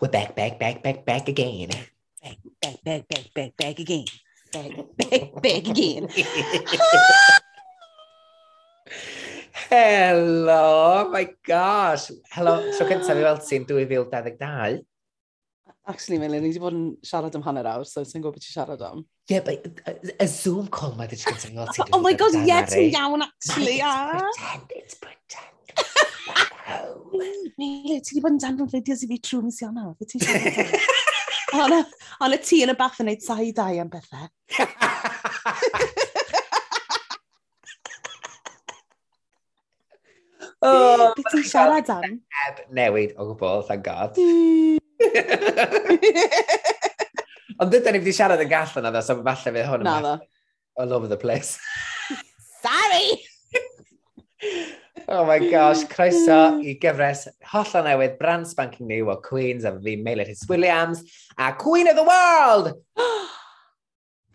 We're back, back, back, back, back again. Back, back, back, back, back, back again. Back, back, back again. Hello, my gosh. Hello, so cyntaf i weld ti'n 2022. Actually, Melin, ni wedi bod yn siarad am hanner awr, so sy'n gwybod beth ti'n siarad am. Ie, yeah, y uh, Zoom call mae wedi cyntaf i weld ti'n Oh my god, ie, yeah, ti'n iawn, actually. Mate, yeah. pretend, it's pretend. no! Really, ti wedi bod yn danfon fideos i fi trwy mis Ionawr. Fe ti eisiau Ond y ti yn y bath yn neud sai dau am bethau. oh, Beth ti'n siarad am? Heb newid o gwbl, thank god. Ond dydyn ni wedi siarad yn gallan na dda, so falle fydd hwn yn... Na dda. All over the place. Oh my gosh, croeso i gyfres hollol newydd, brand spanking new o Queens, a fi Meilir Hys Williams, a Queen of the World!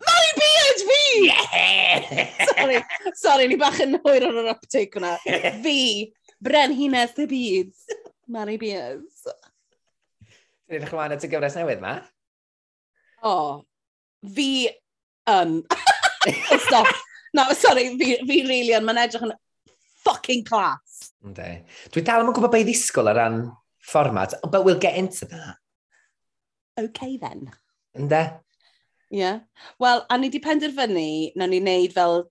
Mari BHB! Yeah! sorry, sorry, ni bach yn hwyr o'r uptake hwnna. Fi, Brenhines the Beads, Mari Beards. Dwi'n edrych ymlaen at y gyfres newydd ma? O, oh, fi yn... Um... Stop. No, sorry, fi, fi really yn, mae'n edrych yn fucking class. Ynddi. Dwi dal yn gwybod beth i ddisgwyl ar ran fformat, but we'll get into that. Okay then. Ynddi? Ie. Yeah. Wel, a ni di penderfynu, na ni wneud fel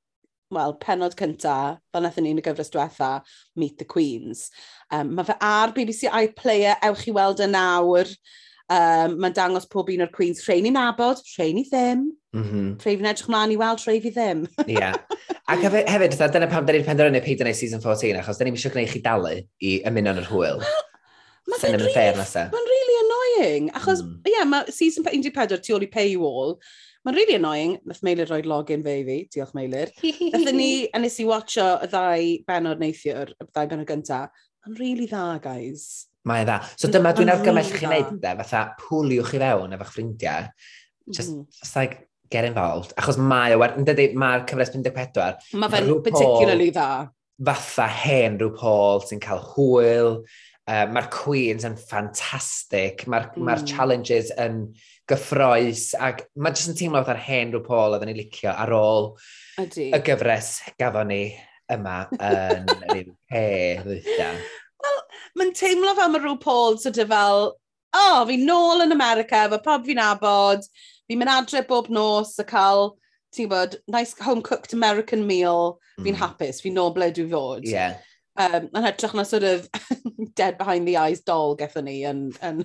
wel, penod cynta, fel nethon ni yn y gyfres diwetha, Meet the Queens. Um, mae fe ar BBC iPlayer, ewch i weld y nawr. Um, Mae'n dangos pob un o'r Queens trein i nabod, trein i ddim. Mm -hmm. Treif yn edrych mlaen i weld, treif fi ddim. Ie. Ac hefyd, hefyd dyna pam da ni'n penderfynu peidio neu season 14, achos da ni'n eisiau gwneud chi dalu i ymuno yn yr hwyl. Mae'n really, ma really annoying, achos, mm. ie, mm. yeah, mae season 14 tu ôl i paywall, Mae'n really annoying. Nath Meilir roi login fe i fi. Diolch Meilir. Nath ni, a nes i watcho y ddau benod neithiwr, y ddau benod gyntaf. Mae'n really dda, guys. Mae e dda. So dyma dwi'n argymell chi wneud, de, fatha pwliwch chi fewn efo'ch ffrindiau. Just, mm. just like, get involved. Achos mae o, yn dydy, mae'r cyfres 54. Mae fe'n particularly dda. Fatha hen rhyw Paul sy'n cael hwyl. Uh, mae'r Queens yn ffantastig. Mae'r mm. mae challenges yn gyffroes. Ac mae jyst yn teimlo fatha'r hen rhyw Paul oedden ni licio ar ôl Ydy. y gyfres gafon ni yma yn yr UK mae'n teimlo fel mae rhyw Paul sort of e fel, o, oh, fi nôl yn America, fe pob fi'n abod, fi'n mynd adre bob nos a cael, ti'n bod, nice home-cooked American meal, fi'n mm. hapus, fi'n nôl ble dwi fod. Ie. Yeah. Um, yn hytrach na sort of dead behind the eyes doll gethon ni yn, yn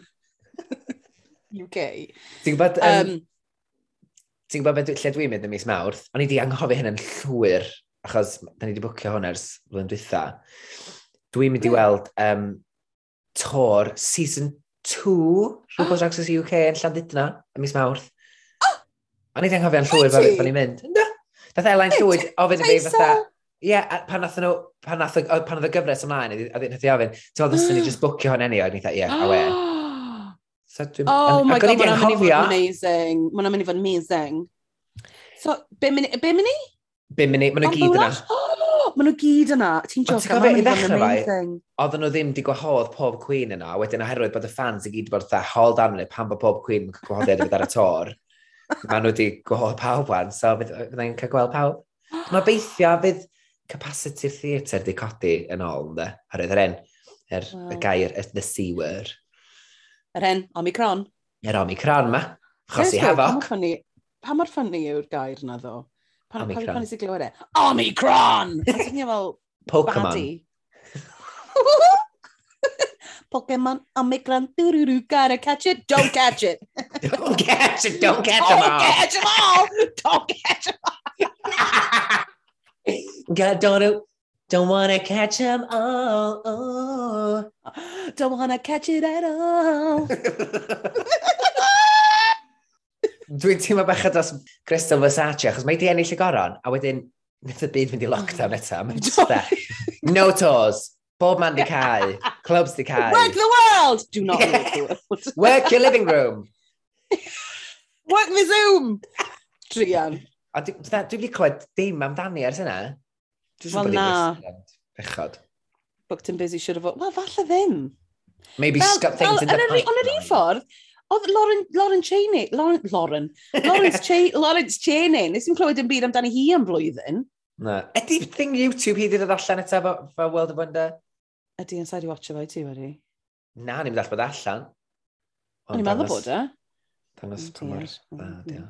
UK. Ti'n gwybod, um, um, ti'n gwybod beth lle dwi'n mynd yn mis Mawrth? O'n i di anghofio hyn yn llwyr, achos da ni wedi bwcio hwn ers flwyddyn dwytha. Dwi'n mynd i weld um, tor season 2 rhywbeth Drag Race UK yn Llandudno ym mis Mawrth. Oh! A ni ddim hoffi'n llwyr fel ni'n mynd. No. Dath Elain Llwyd ofyn i fi fatha... Ie, pan nath nhw, pan nath, pan oedd y gyfres ymlaen, a ddyn nhw'n ofyn, ti'n meddwl, ddysyn ni just bwcio hwn eni, o'n i dda, ie, a we. So, dwi'n... oh my god, mae'n mynd i fod amazing. Mae'n mynd i fod amazing. So, be mynd i? Be mynd i? Be mynd i, mae'n gyd yna. Oh! maen nhw gyd yna. Ti'n jocio, maen nhw'n ddechrau amazing. Oedden nhw ddim di gwahodd pob Queen yna, wedyn oherwydd bod y fans i gyd bod dda hold arnyn pan bod pob Queen yn gwahoddiad i fydd ar y tor. Mae nhw wedi gwahodd pawb wan, so fyddai'n cael gweld pawb. Mae beithio fydd capacity'r theatr di codi yn ôl, ynddo, oherwydd yr en, yr, wow. y gair, y, the C word. Yr en, Omicron. Yr Omicron ma, chos i hefo. Pa mor ffynnu yw'r gair yna ddo? Pan, pan, Omicron. pan glywed e? Omicron! Mae'n swnio fel Pokemon. Pokemon, Omicron, doo-doo-doo, gotta catch it, don't catch it. Don't catch it, don't catch them Don't all. catch them all! Don't catch them God, don't, don't wanna catch them all. Oh. all! Don't wanna catch it at all. Dwi'n teimlo bach dros Crystal Versace, achos mae di ennill y goron, a wedyn, wnaeth y byd mynd i lockdown eto. Mae'n just that. No tours. Bob man di cael. Clubs di cael. Work the world! Do not yeah. work the world. work your living room. work the Zoom! Drian. A dwi wedi clywed dim amdani ers yna. Wel na. Bechod. Booked and busy should have... Wel, falle ddim. Maybe well, things in the pipeline. Ond yr un ffordd, Oedd Lauren, Lauren Cheney, Lauren, Lauren, Lawrence, che, Lawrence Cheney, nes i'n clywed yn byd amdani hi am blwyddyn. Na. Ydy thing YouTube hi ddod allan eto fel World of Wonder? Ydy, yn sa'i di watcha fo i ti wedi? Na, e ni'n dall bod allan. O'n i'n meddwl bod e? Dangos pa mor dda.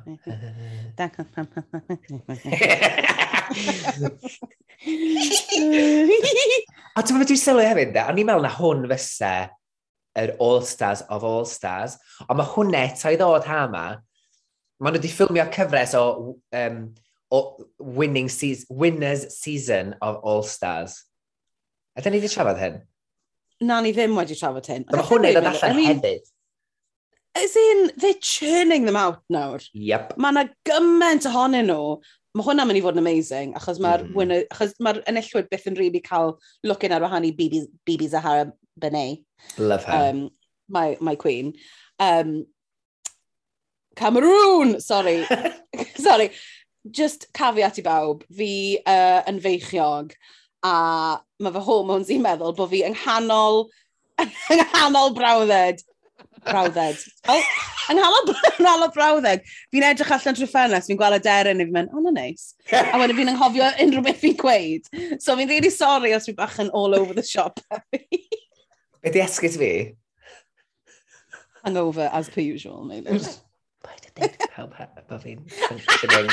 A ti'n meddwl dwi'n sylwi hefyd, o'n i'n meddwl na hwn fysa yr All-Stars of All-Stars. Ond mae hwnna eto i ddod ha ma, Mae nhw wedi ffilmio cyfres o, um, o winning season, winners season of All-Stars. Ydyn ni wedi trafod hyn? Na, ni ddim wedi trafod hyn. Mae hwnna i ddod allan I mean, hefyd. As in, they're churning them out nawr. Yep. Mae yna gymaint ohonyn nhw. Mae hwnna'n mynd i fod yn amazing, achos mae'r mm. Winner, achos mae'r enillwyr byth yn rili really cael looking ar wahan i Bibi, Bibi Zahara Benet. Love her. Um, my, my queen. Um, Cameroon! Sorry. sorry. Just caveat i bawb, fi uh, yn feichiog a mae fy hormones i'n meddwl bod fi yng nghanol, yng nghanol brawdded. Brawdded. Oh, yng nghanol, nghanol brawdded. Fi'n edrych allan trwy ffenest, fi'n gweld y deryn i fi'n mynd, oh, na neis. A wedyn fi'n anghofio unrhyw beth fi'n gweud. So fi'n really sorry os fi bach yn all over the shop. Be di esgus fi? Hangover, as per usual, maybe. Why did they pawb bod fi'n functioning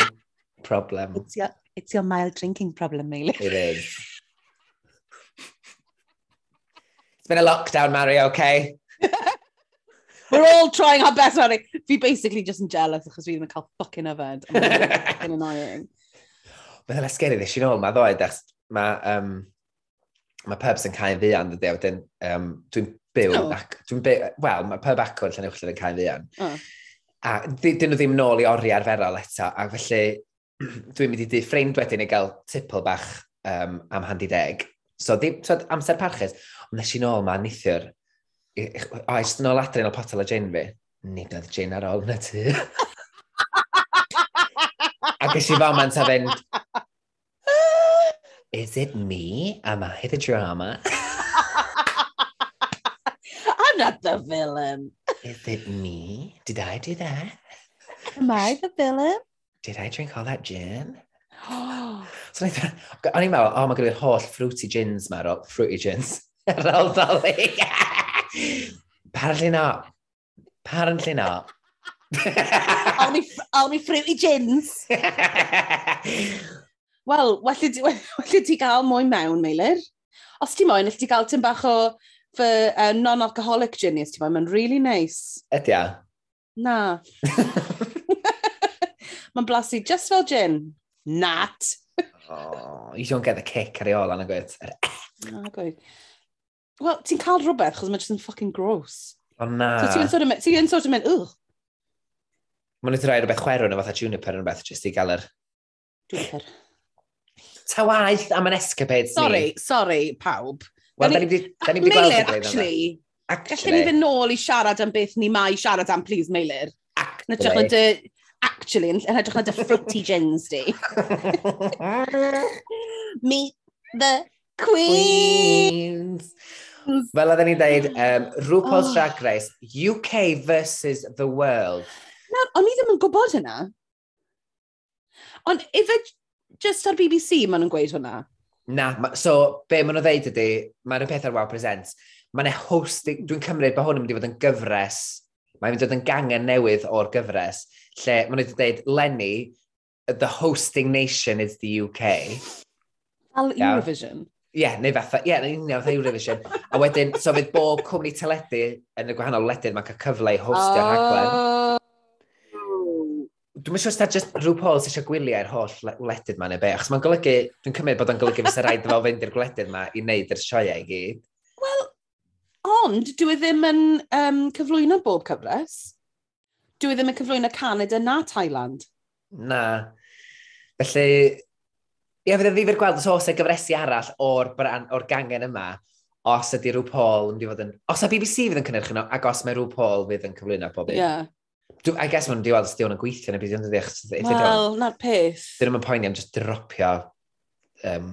problem? It's your, it's your mild drinking problem, really. It is. It's been a lockdown, Mary, okay? We're all trying our best, Mary. Fi basically just yn jealous achos fi ddim yn cael fucking yfed. Fucking annoying. Mae'n ysgeri ddys i'n ôl, mae ddoed, mae um, mae pubs yn cael fian, dydy, a wedyn um, dwi'n byw, oh. ac, dwi'n byw, wel, mae pub acw yn Llanuwchllyd yn cael fian. Oh. A dyn nhw ddim nôl i oriau arferol eto, a felly dwi'n mynd i di ffrind wedyn i gael tipl bach um, am handi deg. So, ddim, twyd, amser parchus, ond nes i nôl ma nithiwr, oes nôl adre'n o potel o gin fi, nid oedd gin ar ôl na ti. A ges i fo ma'n ta fynd, Is it me? Am I the drama? I'm not the villain. Is it me? Did I do that? Am I the villain? Did I drink all that gin? so o'n i'n meddwl, o, mae gyda'r holl fruity gins ma, ro, fruity gins, yr aldolig. Apparently not. Apparently not. only, only fruity gins wel, well ti welly di gael mwy mewn, Meilir. Os ti moyn, ti gael tym bach o fy uh, non-alcoholic gin os ti moyn, mae'n really nice. Ydy a? E? Na. mae'n blasu just fel gin. Nat. oh, you don't get the kick ar ei ôl, anna Gwyd. E. Na, gwyt. Wel, ti'n cael rhywbeth, chos mae'n just yn fucking gross. O oh, na. So ti'n sort of mynd, ti'n sort of mynd, ugh. Mae'n rhaid rhywbeth chwerw neu fatha juniper yn rhywbeth, jyst i gael yr... Juniper. Ta waith am yn escapades sorry, ni. Sorry, sorry, pawb. Wel, da ni wedi gweld y actually, Gallwn ni fynd nôl i siarad am beth ni mai siarad am, please, Meilir. Actually. Yn hytrach na dy... Actually, yn edrych na dy fruity gins di. Meet the Queens. Queens. Fel oedden ni'n dweud, um, RuPaul's oh. Drag Race, UK versus the world. Nawr, o'n i ddim yn gwybod hynna. Ond if it, just ar BBC maen nhw'n gweud hwnna? Na, ma, so be maen nhw'n dweud ydy, mae'r peth ar Wow Presents, mae'n e hosting, dwi'n cymryd bod hwn yn mynd i fod yn gyfres, mae'n mynd i fod yn gangen newydd o'r gyfres, lle maen nhw wedi dweud, Lenny, the hosting nation is the UK. Al Eurovision? Ie, yeah, neu fatha, ie, yeah, union fatha Eurovision. a wedyn, so fydd bob cwmni teledu yn y gwahanol ledydd mae'n cael cyfle i hostio'r oh. rhaglen. Dwi'n siŵr sydd just rhyw Paul sy'n gwylio'r holl wledydd ma neu be, achos mae'n golygu, dwi'n cymryd bod o'n golygu fysa rhaid fel fynd i'r gwledydd ma i wneud yr sioiau i gyd. Wel, ond dwi e ddim yn um, cyflwyno bob cyfres. Dwi e ddim yn cyflwyno Canada na Thailand. Na. Felly, ie, fydd yn ddifur gweld os oes e y gyfresu arall o'r, bran, or gangen yma, os ydy rhyw Paul yn mynd i fod yn... Os y BBC fydd yn cynnyrchu nhw, ac os mae rhyw Paul fydd yn cyflwyno pob un. Yeah dwi, I guess mae'n diwedd os sydd yn gweithio neu beth yw'n dydych. Wel, na'r peth. Dyn nhw'n poeni am just dropio um,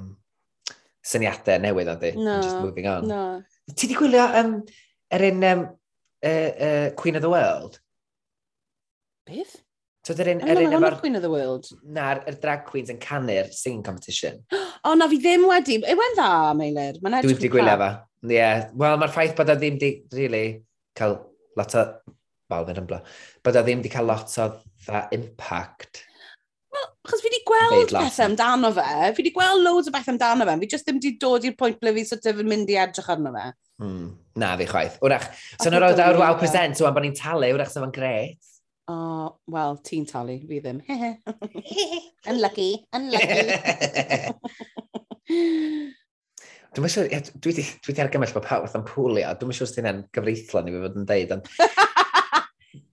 syniadau newydd ond no, just moving on. No. Ti di gwylio um, er un um, uh, uh, Queen of the World? Beth? So, yr un... Yr un efo'r Queen of the World? Na'r er drag queens yn canu'r singing competition. O, oh, na fi ddim wedi. Ewen dda, Meilir. Dwi'n wedi gwylio fa. Ie. Yeah. Wel, mae'r ffaith bod o ddim di, really, cael lot o Balvin yn bla. Bydda ddim wedi cael lot o dda impact. Wel, achos fi wedi gweld pethau amdano fe. Fi wedi gweld loads o bethau amdano fe. Fi just ddim wedi dod i'r pwynt ble fi sort of yn mynd i edrych arno fe. Hmm. Na, fi chwaith. Wrach, so nhw'n rhaid awr waw present, so am bod ni'n talu, wrach sef yn gret. O, oh, wel, ti'n talu, fi ddim. unlucky, unlucky. Dwi'n siŵr, dwi wedi argymell bod pawb wrth am pwlio, dwi'n siŵr sy'n gyfreithlon i fi fod yn deud, ond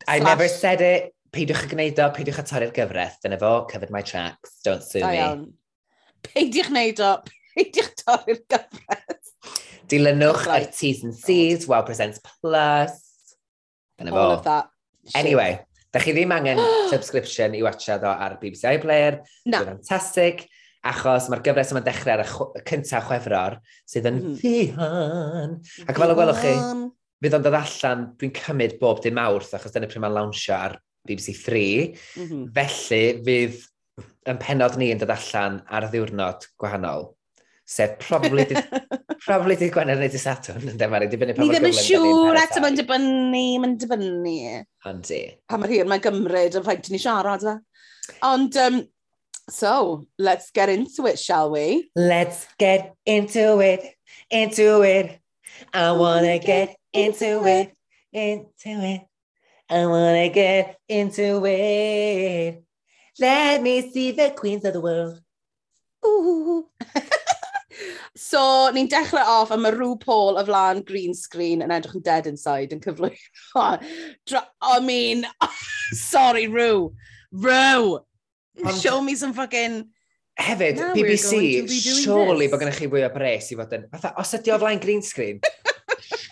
I Slash. never said it. Peidiwch a gwneud o, peidiwch a torri'r gyfraith. Dyna fo, covered my tracks, don't sue Da me. iawn. Peidiwch wneud o, peidiwch torri'r gyfres. Dilynwch ar T's and C's, Wow Presents Plus. Dyna All of fo. that. shit. Anyway, da chi ddim angen subscription i watchad o ar BBC iPlayer. Na. Dwi'n fantastic. Achos mae'r gyfres yma'n dechrau ar y chw cyntaf chwefror sydd yn Mhm. fihan. Ac fel y gwelwch chi, Fihan fydd o'n dod allan, dwi'n cymryd bob dim awrth, achos dyna pryd mae'n lawnsio ar BBC 3. Mm -hmm. Felly, fydd yn penod ni yn dod allan ar ddiwrnod gwahanol. Sef, probably di probably dydd Gwener neu di Saturn, yn demari, dibynnu pa mor. Ni ddim yn siŵr, eto mae'n dibynnu, mae'n dibynnu. Handi. Pa mae'r hir mae'n gymryd, yn ffaint ni siarad. e. Ond, um, so, let's get into it, shall we? Let's get into it, into it. I wanna get into it, into it. I wanna get into it. Let me see the queens of the world. Ooh. so, ni'n dechrau off a y rhyw Paul o flaen green screen yn edrych yn dead inside yn cyflwyno. I mean, sorry, Rhw. Rhw! Show me some fucking... Hefyd, no, BBC, surely bod gennych chi fwy o bres i fod yn... Fatha, os ydi o flaen green screen,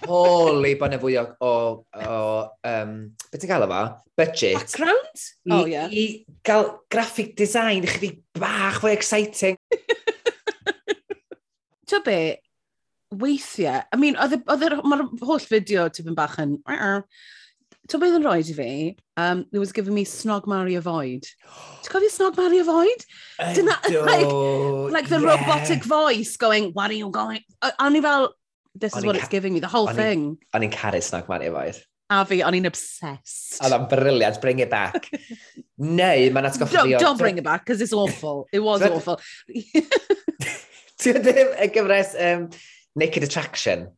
Holy, bod yna fwy o, o, o um, beth ti'n gael efo? Budget. Background? I, oh, yeah. I gael graphic design, chydig bach fwy exciting. Tio be, weithiau, I mean, mae'r holl fideo tipyn bach yn... Ti'n beth yn roed i fi, um, it was giving me Snog Mario Void. Ti'n cofio Snog Mario Void? Dyna, like, like the yeah. robotic voice going, what are you going... A ni fel, this is what it's giving me, the whole thing. O'n i'n caru snack man efoedd. A fi, o'n i'n obsessed. Oedd o'n briliant, bring it back. Neu, mae'n atgoffa fi... Don't bring it back, because it's awful. It was awful. Ti'n ddim y gyfres um, Naked Attraction?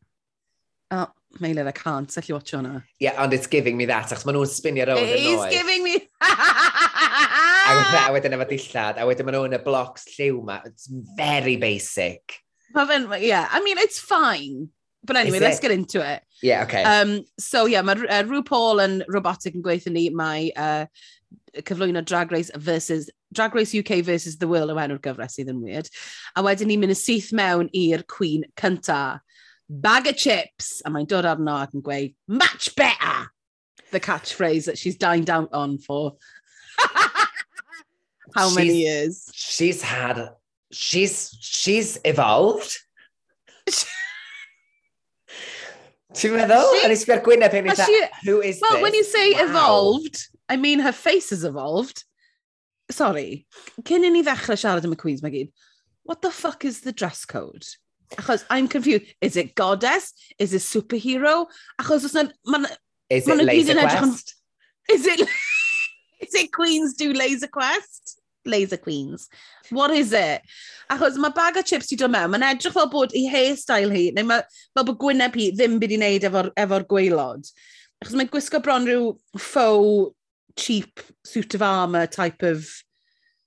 Oh, Meilir, I can't. Sell you watch hwnna. Yeah, and it's giving me that, achos maen nhw'n spinio round yn noes. It giving me that! a wedyn efo dillad, a wedyn maen nhw'n y blocs lliw ma. It's very basic. Mae fe'n, yeah, I mean, it's fine. But anyway, Is let's it? get into it. Yeah, okay. Um, so, yeah, mae uh, RuPaul yn robotic yn gweithio ni, mae uh, cyflwyno Drag Race versus Drag Race UK versus The World o enw'r gyfres sydd yn weird. A wedyn ni'n mynd yn syth mewn i'r Queen cynta. Bag of chips! A mae'n dod arno ac yn gweud, much better! The catchphrase that she's dying down on for how she's, many years? She's had she's, she's evolved. Ti'n meddwl? She, a gwyneb hyn i who is well, this? Well, when you say wow. evolved, I mean her face has evolved. Sorry, cyn i ni ddechrau siarad am y Queens, mae gyd, what the fuck is the dress code? Achos, I'm confused. Is it goddess? Is it superhero? Achos, os na... Man, is it laser quest? Is it... is it Queens do laser quest? Laser Queens. What is it? Achos mae bag o chips ti dod mewn, mae'n edrych fel bod ei hairstyle hi, neu mae, fel bod gwyneb hi ddim byd i wneud efo'r efo, gweilod. Achos mae'n gwisgo bron rhyw faux, cheap suit of armour type of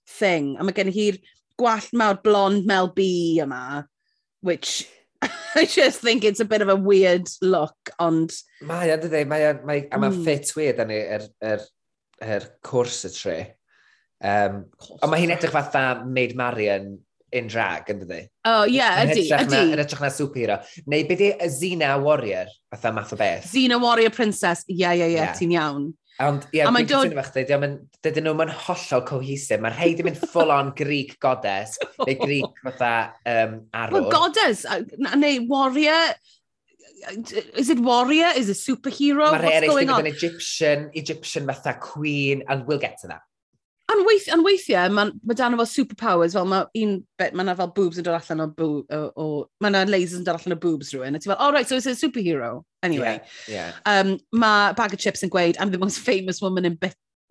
thing. A mae gen hi'r gwallt mawr blond Mel B yma, which I just think it's a bit of a weird look, ond... Mae o'n dydi, mae o'n... Mae, a mae mm. fit weird yn yr, yr, yr cwrs y tri. Um, ond mae hi'n edrych fatha Maid Marian in drag, yn dydi? O, oh, ie, yeah, ydy, ydy. Yn edrych na superhero. Neu beth y Zina Warrior, fatha math o beth? Zina Warrior Princess, ie, yeah, ie, yeah, ie, yeah. ti'n iawn. Ond, ie, yeah, dwi'n dod... fach, chdi, dydyn nhw yn hollol cohesive. Mae'r rhaid i mynd full on Greek goddess, neu Greek fatha um, arwr. Well, goddess, neu warrior, is it warrior? Is it superhero? Mae'r eraill yn Egyptian, Egyptian fatha queen, and we'll get to that. Ond weith, on weithiau, mae ma dan efo superpowers, fel mae un bit, mae yna fel boobs yn dod allan o, boob, o, o mae yna lasers yn dod allan o boobs rhywun, a ti fel, oh right, so it's a superhero, anyway. Yeah, yeah. Um, mae Bag of Chips yn gweud, I'm the most famous woman in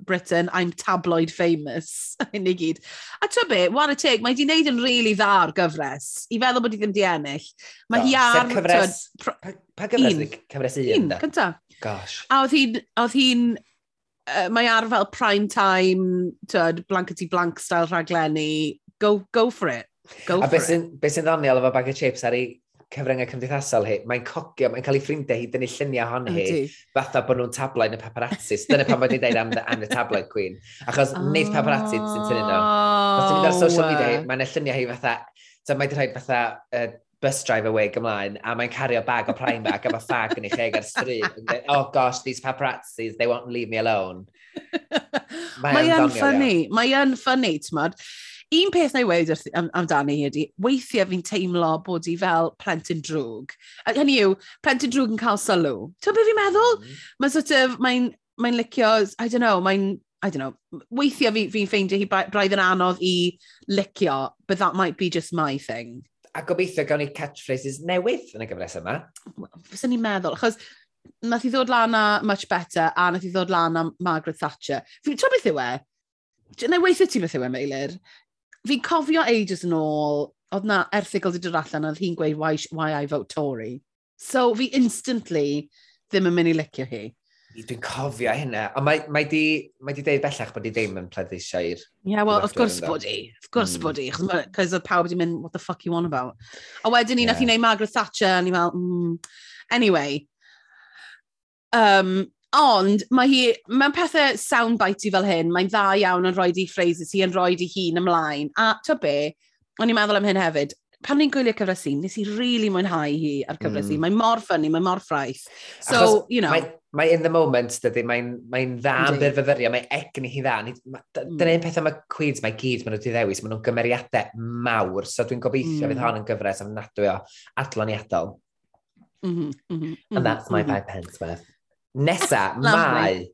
Britain, I'm tabloid famous, hyn i gyd. A ti'n be, war y teg, mae di wneud yn really dda ar gyfres. I feddwl bod i ddim di ennill. Mae hi ar... Cyfres, pa, pa gyfres? Un. Cyfres un, un cynta. Gosh. A oedd hi'n uh, mae ar fel prime time, tyd, blankety blank style rhaglenni. Go, go for it. Go a beth sy'n ddoniol efo bag o chips ar ei cyfryngau cymdeithasol hi, mae'n cogio, mae'n cael ei ffrindiau hi, dynnu lluniau hon hi, fatha bod nhw'n tabloid y paparazzis. Dyna pan bod ni'n dweud am, the, am y tabloid queen. Achos oh, neith paparazzi sy'n tynnu nhw. Os ti'n mynd ar social media, hi, oh. mae'n lluniau hi fatha, so mae wedi rhoi fatha uh, bus driver wig ymlaen, a mae'n cario bag o Primark a mae ffag yn ei cheg ar stryd. oh gosh, these paparazzis, they won't leave me alone. Mae yn ffynnu, mae yn ffynnu, ti'n Un peth na i wedi am, amdani hi ydi, weithiau fi'n teimlo bod hi fel plentyn drwg. A Hynny yw, plentyn drwg yn cael sylw. Ti'n beth fi'n meddwl? Mm. Mae'n sort of, mae'n mae licio, I don't know, mae'n I don't know, weithiau fi'n fi ffeindio hi braidd yn anodd i licio, but that might be just my thing. A gobeithio gawn ni catchphrases newydd yn y gyfres yma. Fyswn ni'n meddwl, achos nath i ddod lan a Much Better a nath i ddod lan a Margaret Thatcher. Fi'n tro beth yw e? Neu weithio ti beth yw e, Meilir? Fi'n cofio ages yn ôl, oedd na erthigol wedi dod allan oedd hi'n gweud why, why I vote Tory. So fi instantly ddim yn mynd i licio hi. Dwi'n cofio hynna. Ond mae, mae, di, mae di deud bellach bod i ddim yn pleidleisio i'r... Ie, yeah, wel, of course bod i. Of course mm. bod i. Cos oedd pawb wedi mynd, what the fuck you on about? A wedyn ni, yeah. nath i wneud Margaret Thatcher, a ni fel, mm. Anyway. Um, ond mae hi, mae'n pethau soundbite i fel hyn, mae'n dda iawn yn rhoi di phrases hi yn rhoi di hun ymlaen. A to be, o'n i'n meddwl am hyn hefyd, pan ni'n gwylio cyfresu, nes i rili really mwynhau hi ar cyfresu. Mm. Mae'n mor ffynnu, mae'n mor ffraith. So, Achos, you know... Mae mae in the moment, dydy, mae'n mae dda am byrfyfyrio, mae egni hi dda. Dyna un mm. peth am y Queens, mae gyd, maen nhw wedi ddewis, maen nhw'n gymeriadau mawr, so dwi'n gobeithio mm. fydd hon yn gyfres am nadwy o adloniadol. Mm -hmm, And mm-hmm, that's my mm five pence worth. Nesa, mae...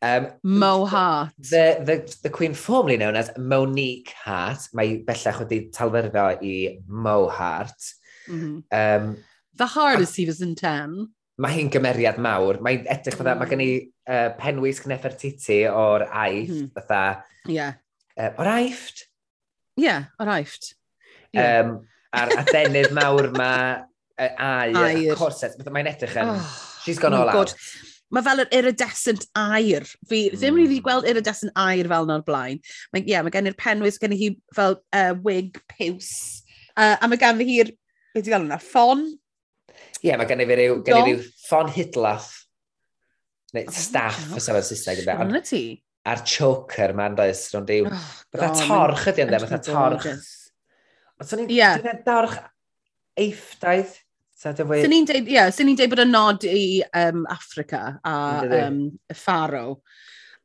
Um, Mo Hart. The, the, the queen formerly known as Monique Hart. Mae bellach wedi talfyrfio i Mo Hart. Mm -hmm. um, the hardest he was in 10 mae hi'n gymeriad mawr. Mae'n edrych fatha, mm. mae gen i uh, penwys Cnefertiti o'r aifft, mm. fatha... Yeah. Uh, o'r aifft? Ie, yeah, o'r aifft. Yeah. Um, a'r adenydd mawr ma, uh, air, a corset, mae'n edrych yn... Oh, she's gone oh all God. out. Mae fel yr iridescent air. Fi mm. ddim wedi gweld iridescent air fel na'r blaen. Mae yeah, mae gen i'r penwys, gen i hi fel uh, wig piws. Uh, a mae gen i hi'r, beth i gael yna? ffon ie, yeah, mae gen i fi ryw, gen i ryw ffon hidlaff, neu staff, oh, os efo'n Saesneg yn dweud. ti? A'r choker ma'n does, rhwng diw. Oh, Fytha torch ydy ynddo, dweud, fatha torch. Ond swn i'n dweud dorch eiffdaith. Swn i'n dweud, yeah, sy'n i'n deud bod y nod i um, Africa a um, y Faro.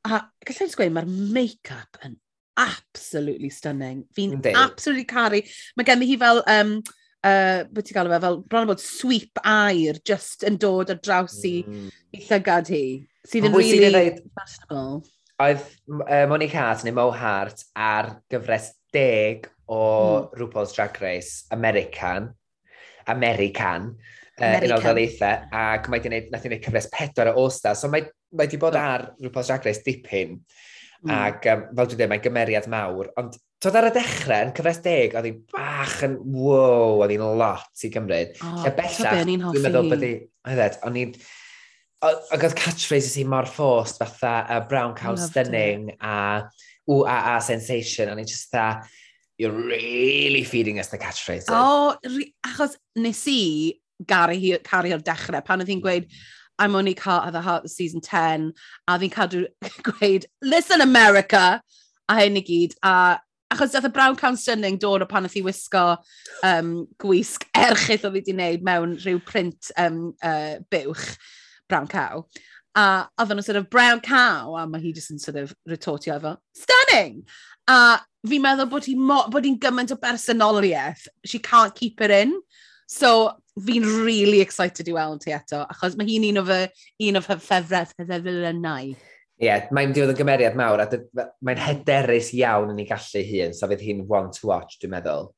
A gallai ddweud, mae'r make-up yn absolutely stunning. Fi'n absolutely caru. Mae gen i hi fel um, uh, beth ti'n gael fe, fel bron bod sweep air just yn dod ar draws i, mm. i llygad hi, sydd yn really ddeud, e- fashionable. Oedd uh, Monique Hart neu Mo Hart ar gyfres deg o mm. RuPaul's Drag Race American, American, American. Uh, unol ddeitha, ac mae wedi gwneud, nath i wneud cyfres pedwar o Osta, so mae, mae wedi bod ar RuPaul's Drag Race dipyn. Mm. Ac um, fel dwi'n dweud, mae'n gymeriad mawr. Ond Tod ar y dechrau, yn cyfres deg, oedd hi bach yn, wow, oedd hi'n lot i Gymryd. O, oh, bellach, dwi'n meddwl bod hi, oeddet, o'n i'n, ac oedd catchphrases hi mor ffost, fatha uh, brown cow Loved stunning a ooh, a, a sensation, o'n i'n just dda, you're really feeding us the catchphrases. O, oh, achos nes i garu hi, caru o'r dechrau, pan oedd hi'n gweud, I'm only at the Heart season 10, a fi'n cadw gweud, listen America, a hyn i gyd, a achos dath y Brown Count Stunning dod o pan oedd hi wisgo um, gwisg erchyll oedd hi wedi wneud mewn rhyw print um, uh, buwch, Brown Cow. A oedd nhw'n sort of Brown Cow, a mae hi just yn sort of retortio efo, stunning! A fi'n meddwl bod hi'n mo, bod hi gymaint o bersonoliaeth, she can't keep it in. So, fi'n really excited i weld ti eto, achos mae hi'n un o fy, un o fy ffefraith hyddefilynau. Ie, yeah, mae'n diwedd yn gymeriad mawr, a mae'n hyderus iawn yn ei gallu hun, so fydd hi'n one to watch, dwi'n meddwl.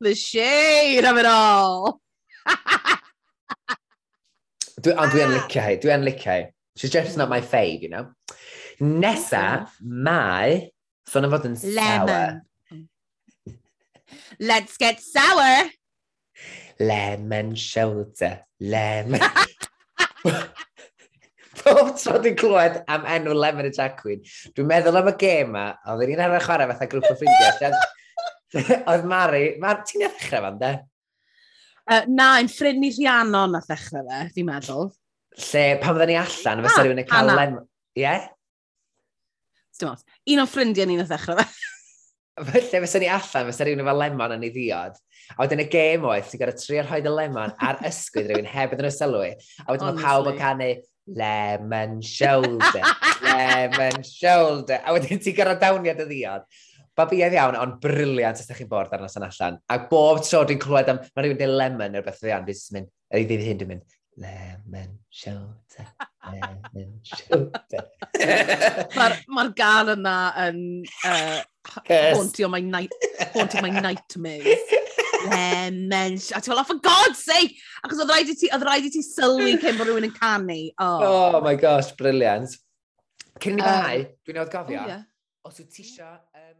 The shade of it all! dwi, ond dwi'n ah! licio hi, dwi'n licio hi. She's just not my fave, you know? Nesa, mae... Son so, fod yn sour. Lemon. Let's get sour! Lemon shoulder, lemon... Pob tro dwi'n clywed am enw Lemon y Jack Queen, dwi'n meddwl am y gêm ma, oedd ni'n arfer chwarae fatha grŵp o ffrindiau. oedd Mari, Mar, ti'n ei ddechrau fan, de? Uh, na, yn ffrind ni Rhiannon a ddechrau fe, fi'n meddwl. Lle, pan fydden ni allan, fysa ah, rhywun yn cael Lemon... Ie? Yeah? Dim ond, un o'n ffrindiau ni'n ddechrau fe. Felly, fysa ni allan, fysa rhywun efo lemon yn ei ddiod. A wedyn y gêm oedd, ti'n gorau trio rhoi y lemon ar ysgwyd rhywun heb iddyn nhw sylwi. A wedyn mae pawb yn canu lemon shoulder, lemon shoulder. A wedyn ti'n gorau dawniad y ddiod. Babiaidd iawn, ond briliant os ydych chi'n bord arnos yn allan. A bob tro dwi'n clywed am, mae rhywun dweud lemon neu beth ddian, dwi'n mynd, ei ddydd hyn dwi'n mynd, lemon shoulder, lemon shoulder. Mae'r ma, gan yna yn... Uh yes. hauntio my, night, haunting my nightmares. Lemons. A ti'n fel, oh, for God's sake! Achos oedd rhaid i ti, oedd rhaid i ti sylwi cyn bod rhywun yn canu. Oh, oh my gosh, brilliant. Cyn i ni um, bai, dwi'n awd gofio, oh, yeah. os wyt ti eisiau um,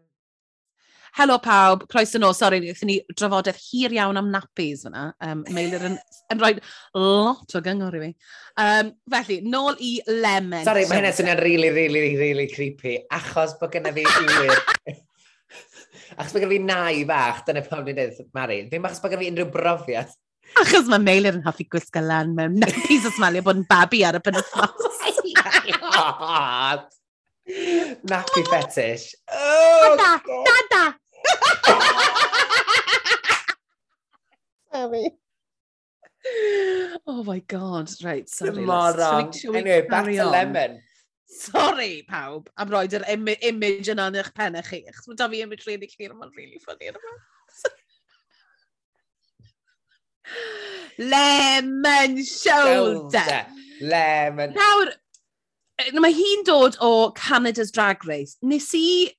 helo pawb, croeso nôl, sori, wnaethon ni drafodaeth hir iawn am nappies fyna. Um, Meilir yn, yn rhoi lot o gyngor i fi. Um, felly, nôl i lemon. Sorry, mae hynna swnio'n really, really, really creepy, achos bod gyda fi wir. achos bod gyda fi nai fach, dyna pam ni'n dweud, Mari, ddim achos bod gyda fi unrhyw brofiad. Achos mae Meilir yn hoffi gwisgo lan mewn nappies os malio bod yn babi ar y penwthnos. Nappy fetish. Oh, dada, God. dada, sorry. Oh my god, right, sorry. Tomorrow. Shall we, anyway, back to on? lemon. Sorry, pawb, am roed yr im image yna yn eich pennau chi. Chos mae da fi image really clear, mae'n really funny yna. Lemon shoulder. Lemon. Nawr, mae hi'n dod o Canada's Drag Race. Nes i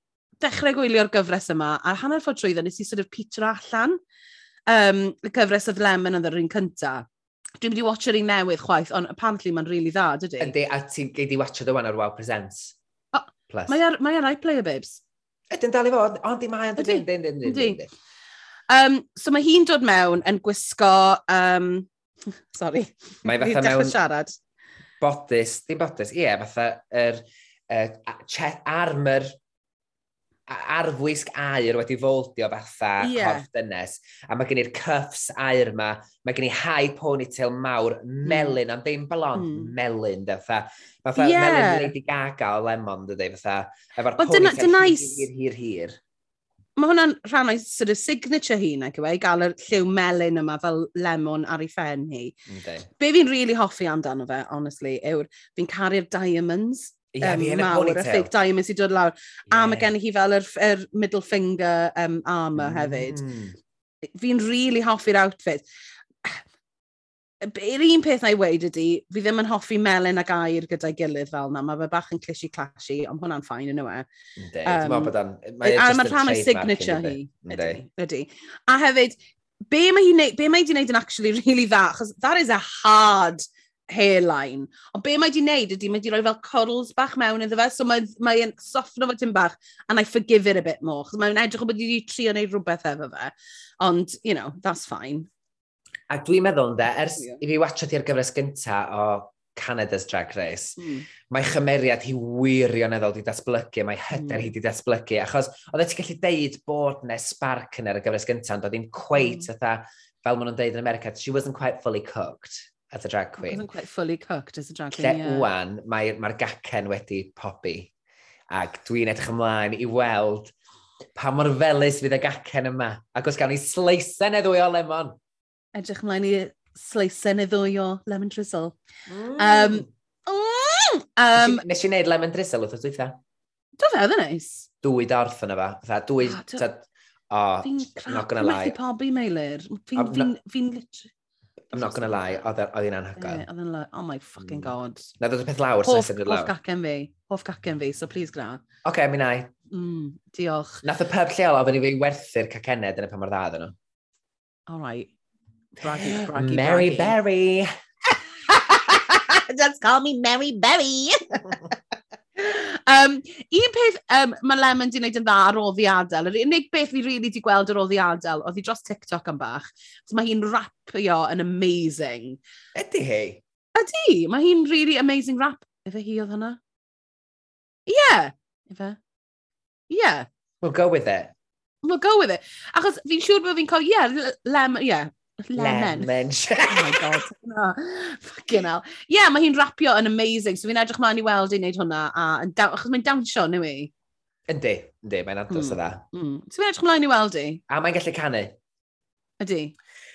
dechrau gwylio'r gyfres yma, a hanner ffordd trwyddo nes i sort of peter allan um, y gyfres oedd Lemon yn yr un cynta. Dwi'n mynd i watcher un newydd chwaith, ond apparently mae'n really dda, dydy? Yndi, a ti'n geid i watcher ddywan ar Wow Presents. O, Plus. Mae ar, mae ar iPlayer, babes. Ydy'n dal i fod, ond di mae yn dydy. Ydy, ydy, ydy. Um, so mae hi'n dod mewn yn gwisgo... Um, sorry. Mae fatha mewn... siarad. Bodys, dim bodys, ie, yeah, fatha yr er, er, armor arfwisg air wedi foldio fatha yeah. corff dynes. A mae gen i'r cyffs air yma, mae gen i high ponytail mawr, mm. melyn, mm. ond ddim blond, mm. melyn, de, fatha. Fatha yeah. melyn Lady Gaga o Lemon, dydy, fatha. Efo'r ponytail dyna, hir, hir, hir. hir. Mae hwnna'n rhan o'i sort of signature hi, nag yw e, gael y lliw melyn yma fel lemon ar ei ffen hi. Okay. Be fi'n really hoffi amdano fe, honestly, yw'r fi'n caru'r diamonds yeah, um, mawr, a fake diamond sy'n dod lawr. A mae gen hi fel yr, yr middle finger um, armor mm. hefyd. Fi'n really hoffi'r outfit. Yr un peth na i weid ydy, fi ddim yn hoffi melyn ag air gyda'i gilydd fel yna. Mae fe bach yn clishy-clashy, ond hwnna'n ffain e. yn yw e. Um, a mae'n rhan o'i signature hi. Ydy, ydy. A hefyd, be mae hi'n neud, be mae hi'n neud yn actually really dda, achos that is a hard hairline. Ond be mae di wneud ydy, mae di roi fel curls bach mewn iddo fe, so mae'n mae, mae soffno fe tim bach, and I forgive it a bit more. chos Mae'n edrych o bod wedi trio wneud rhywbeth efo fe, ond, you know, that's fine. A dwi'n meddwl, ynddo, ers yeah. i fi watcha ti'r gyfres gynta o Canada's Drag Race, mm. mae chymeriad hi wirioneddol di datblygu, mae hyder mm. hi di datblygu, achos oedd ti'n gallu deud bod nes spark yn ar y gyfres gynta, ond oedd hi'n cweit, mm. Atha, fel maen nhw'n deud yn America, she wasn't quite fully cooked as a drag queen. Wasn't quite fully cooked as a drag queen, yeah. wwan, mae'r mae, gacen wedi popi. Ac dwi'n edrych ymlaen i weld pa mor felus fydd y gacen yma. Ac os gawn ni sleisen e ddwy o lemon. Edrych ymlaen i sleisen neu ddwy o lemon drizzle. Mm. Um, mm, um, nes i wneud lemon drizzle wrth oes eitha. Do fe, oedd yn neis. Dwy dorth yna fa. Dha, dwy... Oh, do... oh, not gonna lie. Methu pobi, Meilir. Fi'n fi, Fi'n... Fi'n... fi, I'm not gonna lie, e, oedd hi'n anhygoel. Oedd hi'n like, oh my fucking mm. god. Na, ddod y peth lawr, hoff, sy'n lawr. Hoff gacen fi, hoff gacen fi, so please gra. Oce, okay, mi nai. Mm, diolch. Nath y pub lleol ofyn i fi werthu'r cacened yn y pan mor dda ddyn nhw. All right. Braggy, braggy, Mary braggy. Berry. Just call me Mary Berry. um, un peth, um, mae Lemon di wneud yn dda ar oddi adael. Yr unig beth fi really di gweld ar oddi adael, oedd hi dros TikTok yn bach. So mae hi'n rapio yn amazing. Ydy hi? Ydy, mae hi'n really amazing rap. Efe hi oedd hwnna? Ie, yeah. efe. Ie. Yeah. We'll go with it. We'll go with it. Achos fi'n siŵr bod fi'n cael, ie, yeah, Lemon, ie, yeah, Lemon. Lemon. oh my god. No. Fucking hell. Ie, yeah, mae hi'n rapio yn amazing, so fi'n edrych mlaen i weld i'n neud hwnna, a yn dawn, achos mae'n dawnsio, neu i? Yndi, yndi, mae'n adros mm. o dda. Mm. So fi'n edrych mlaen i weld i? A mae'n gallu canu. Ydy.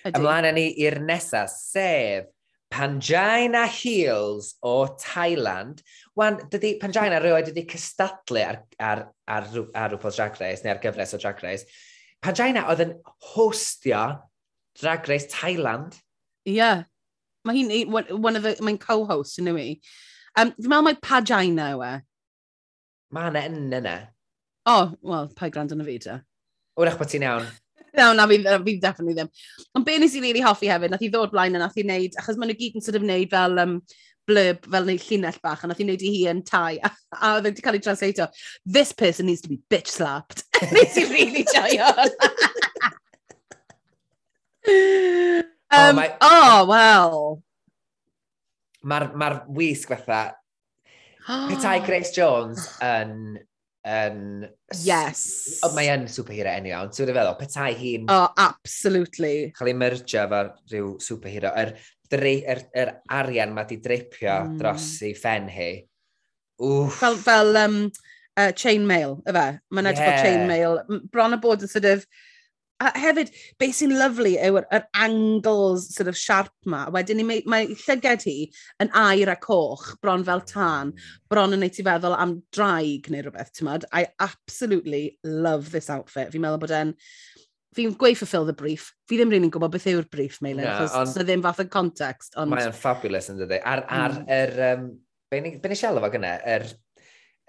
Ydy. Ymlaen â ni i'r nesaf, sef Pangina Heels o Thailand. Wan, dydy Pangina rhywbeth wedi cystadlu ar, ar, ar, ar, ar RuPaul's Drag Race neu ar gyfres o Drag Race. Pangina oedd yn hostio Drag Race Thailand. Ie. Yeah. Mae hi'n one of the, mae'n co-host yn yw i. Um, fi'n meddwl mae Pagina yw e. Mae yna yn yna. E. O, oh, wel, pa grand yn y fi ta. Wrach bod ti'n iawn. no, na, fi, fi definitely ddim. Ond be nes i really hoffi hefyd, nath i ddod blaen a nath i wneud, achos maen nhw gyd yn sort of wneud fel um, blurb, fel wneud llinell bach, a nath i wneud i hi yn tai, a, a oedd wedi cael ei translato, this person needs to be bitch slapped. nes i really joio. Um, oh, mae... oh well. Mae'r ma wisg fatha... Petai Grace Jones yn... yn yes. Ond mae yn superhero enw iawn. Ti'n feddwl, petai hi'n... Oh, absolutely. Chael ei mergio efo rhyw superhero. Yr er, er, er arian mae di dreipio mm. dros ei ffen hi. Wff. Fel, fel um, uh, chainmail, yfe? Mae'n edrych yeah. fel chainmail. Bron a bod yn sort of a hefyd, beth sy'n lyflu yw'r yr angles sort of sharp ma. Wedyn mae, mae llyged hi yn air a coch, bron fel tan, bron yn neud ti feddwl am draig neu rhywbeth, ti'n mad? I absolutely love this outfit. Fi'n meddwl bod e'n... Fi'n gweud fulfill the brief. Fi ddim rili'n gwybod beth yw'r brief, Meilen, yeah, achos on... ddim fath o context. Ond... Mae'n fabulous yn dydy. Ar, ar mm. er, um, be ni siarad efo gyna, yr er,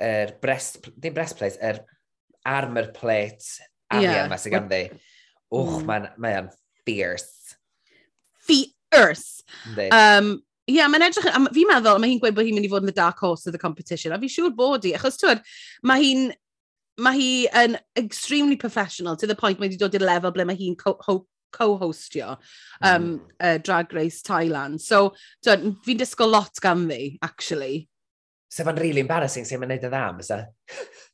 er breast, dim breastplate, yr er armor plate Ie, yeah. yma sy'n ganddi wch, mm. mae'n mae fierce. Fierce! Um, Ie, yeah, mae'n edrych, fi'n meddwl, mae hi'n gweud bod hi'n mynd i fod yn the dark horse of the competition, a fi'n siŵr bod hi, achos twyd, mae hi'n mae hi yn extremely professional to the point mae wedi dod i'r lefel ble mae hi'n co-hostio um, mm. uh, Drag Race Thailand. So, fi'n disgwyl lot gan fi, actually sef yn really embarrassing sef o'n neud y dda, bysa.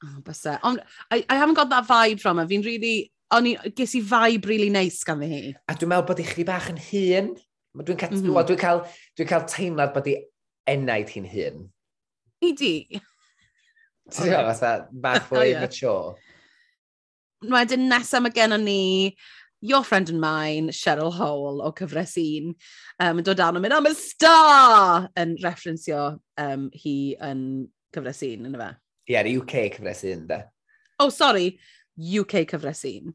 Oh, bysa. Ond, I, I haven't got that vibe from her. Fi'n really, o'n i, ges i vibe really nice gan fi hi. A dwi'n meddwl bod i chdi bach yn hun. Mhm. Dwi'n cael, mm -hmm. dwi cael, dwi cael teimlad bod i enaid hi'n hun. I di? Ti'n gwybod, fatha, bach oh, fwy mature. Wedyn nesaf mae gen ni Your Friend and Mine, Cheryl Hole o cyfres un, um, yn dod dan yn mynd, I'm a star! yn referensio um, hi yn cyfres un, yna fe. Ie, yeah, UK cyfres un, da. Oh, sorry, UK cyfres un.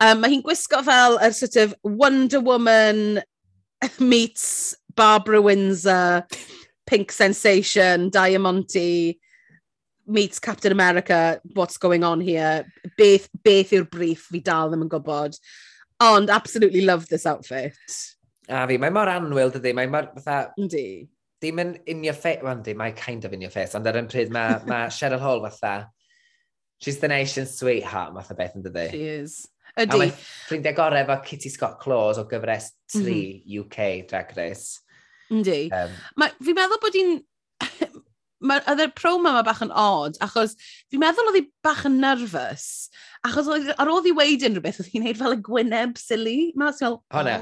Um, mae hi'n gwisgo fel yr sort of Wonder Woman meets Barbara Windsor, Pink Sensation, Diamante, meets Captain America, what's going on here, beth, beth yw'r brief fi dal ddim yn gwybod. Ond absolutely love this outfit. A fi, mae mor anwyl, dydy. Mae mor, fatha... Yndi. Dim yn in your face, well, di, mae kind of in your face, ond ar yn pryd mae ma Cheryl Hall fatha, she's the nation's sweetheart, fatha beth yn dydy. She is. Ydi. A mae ffrindiau gorau efo Kitty Scott Claus o gyfres 3 mm -hmm. UK Drag Race. Yndi. Um, ma, fi'n meddwl bod hi'n... Mae'r promo yma bach yn odd, achos fi'n meddwl oedd hi bach yn nerfus, Achos oedd, ar ôl i weid unrhyw beth, oedd hi'n neud fel y gwyneb sili. Mae'n fel... O ne.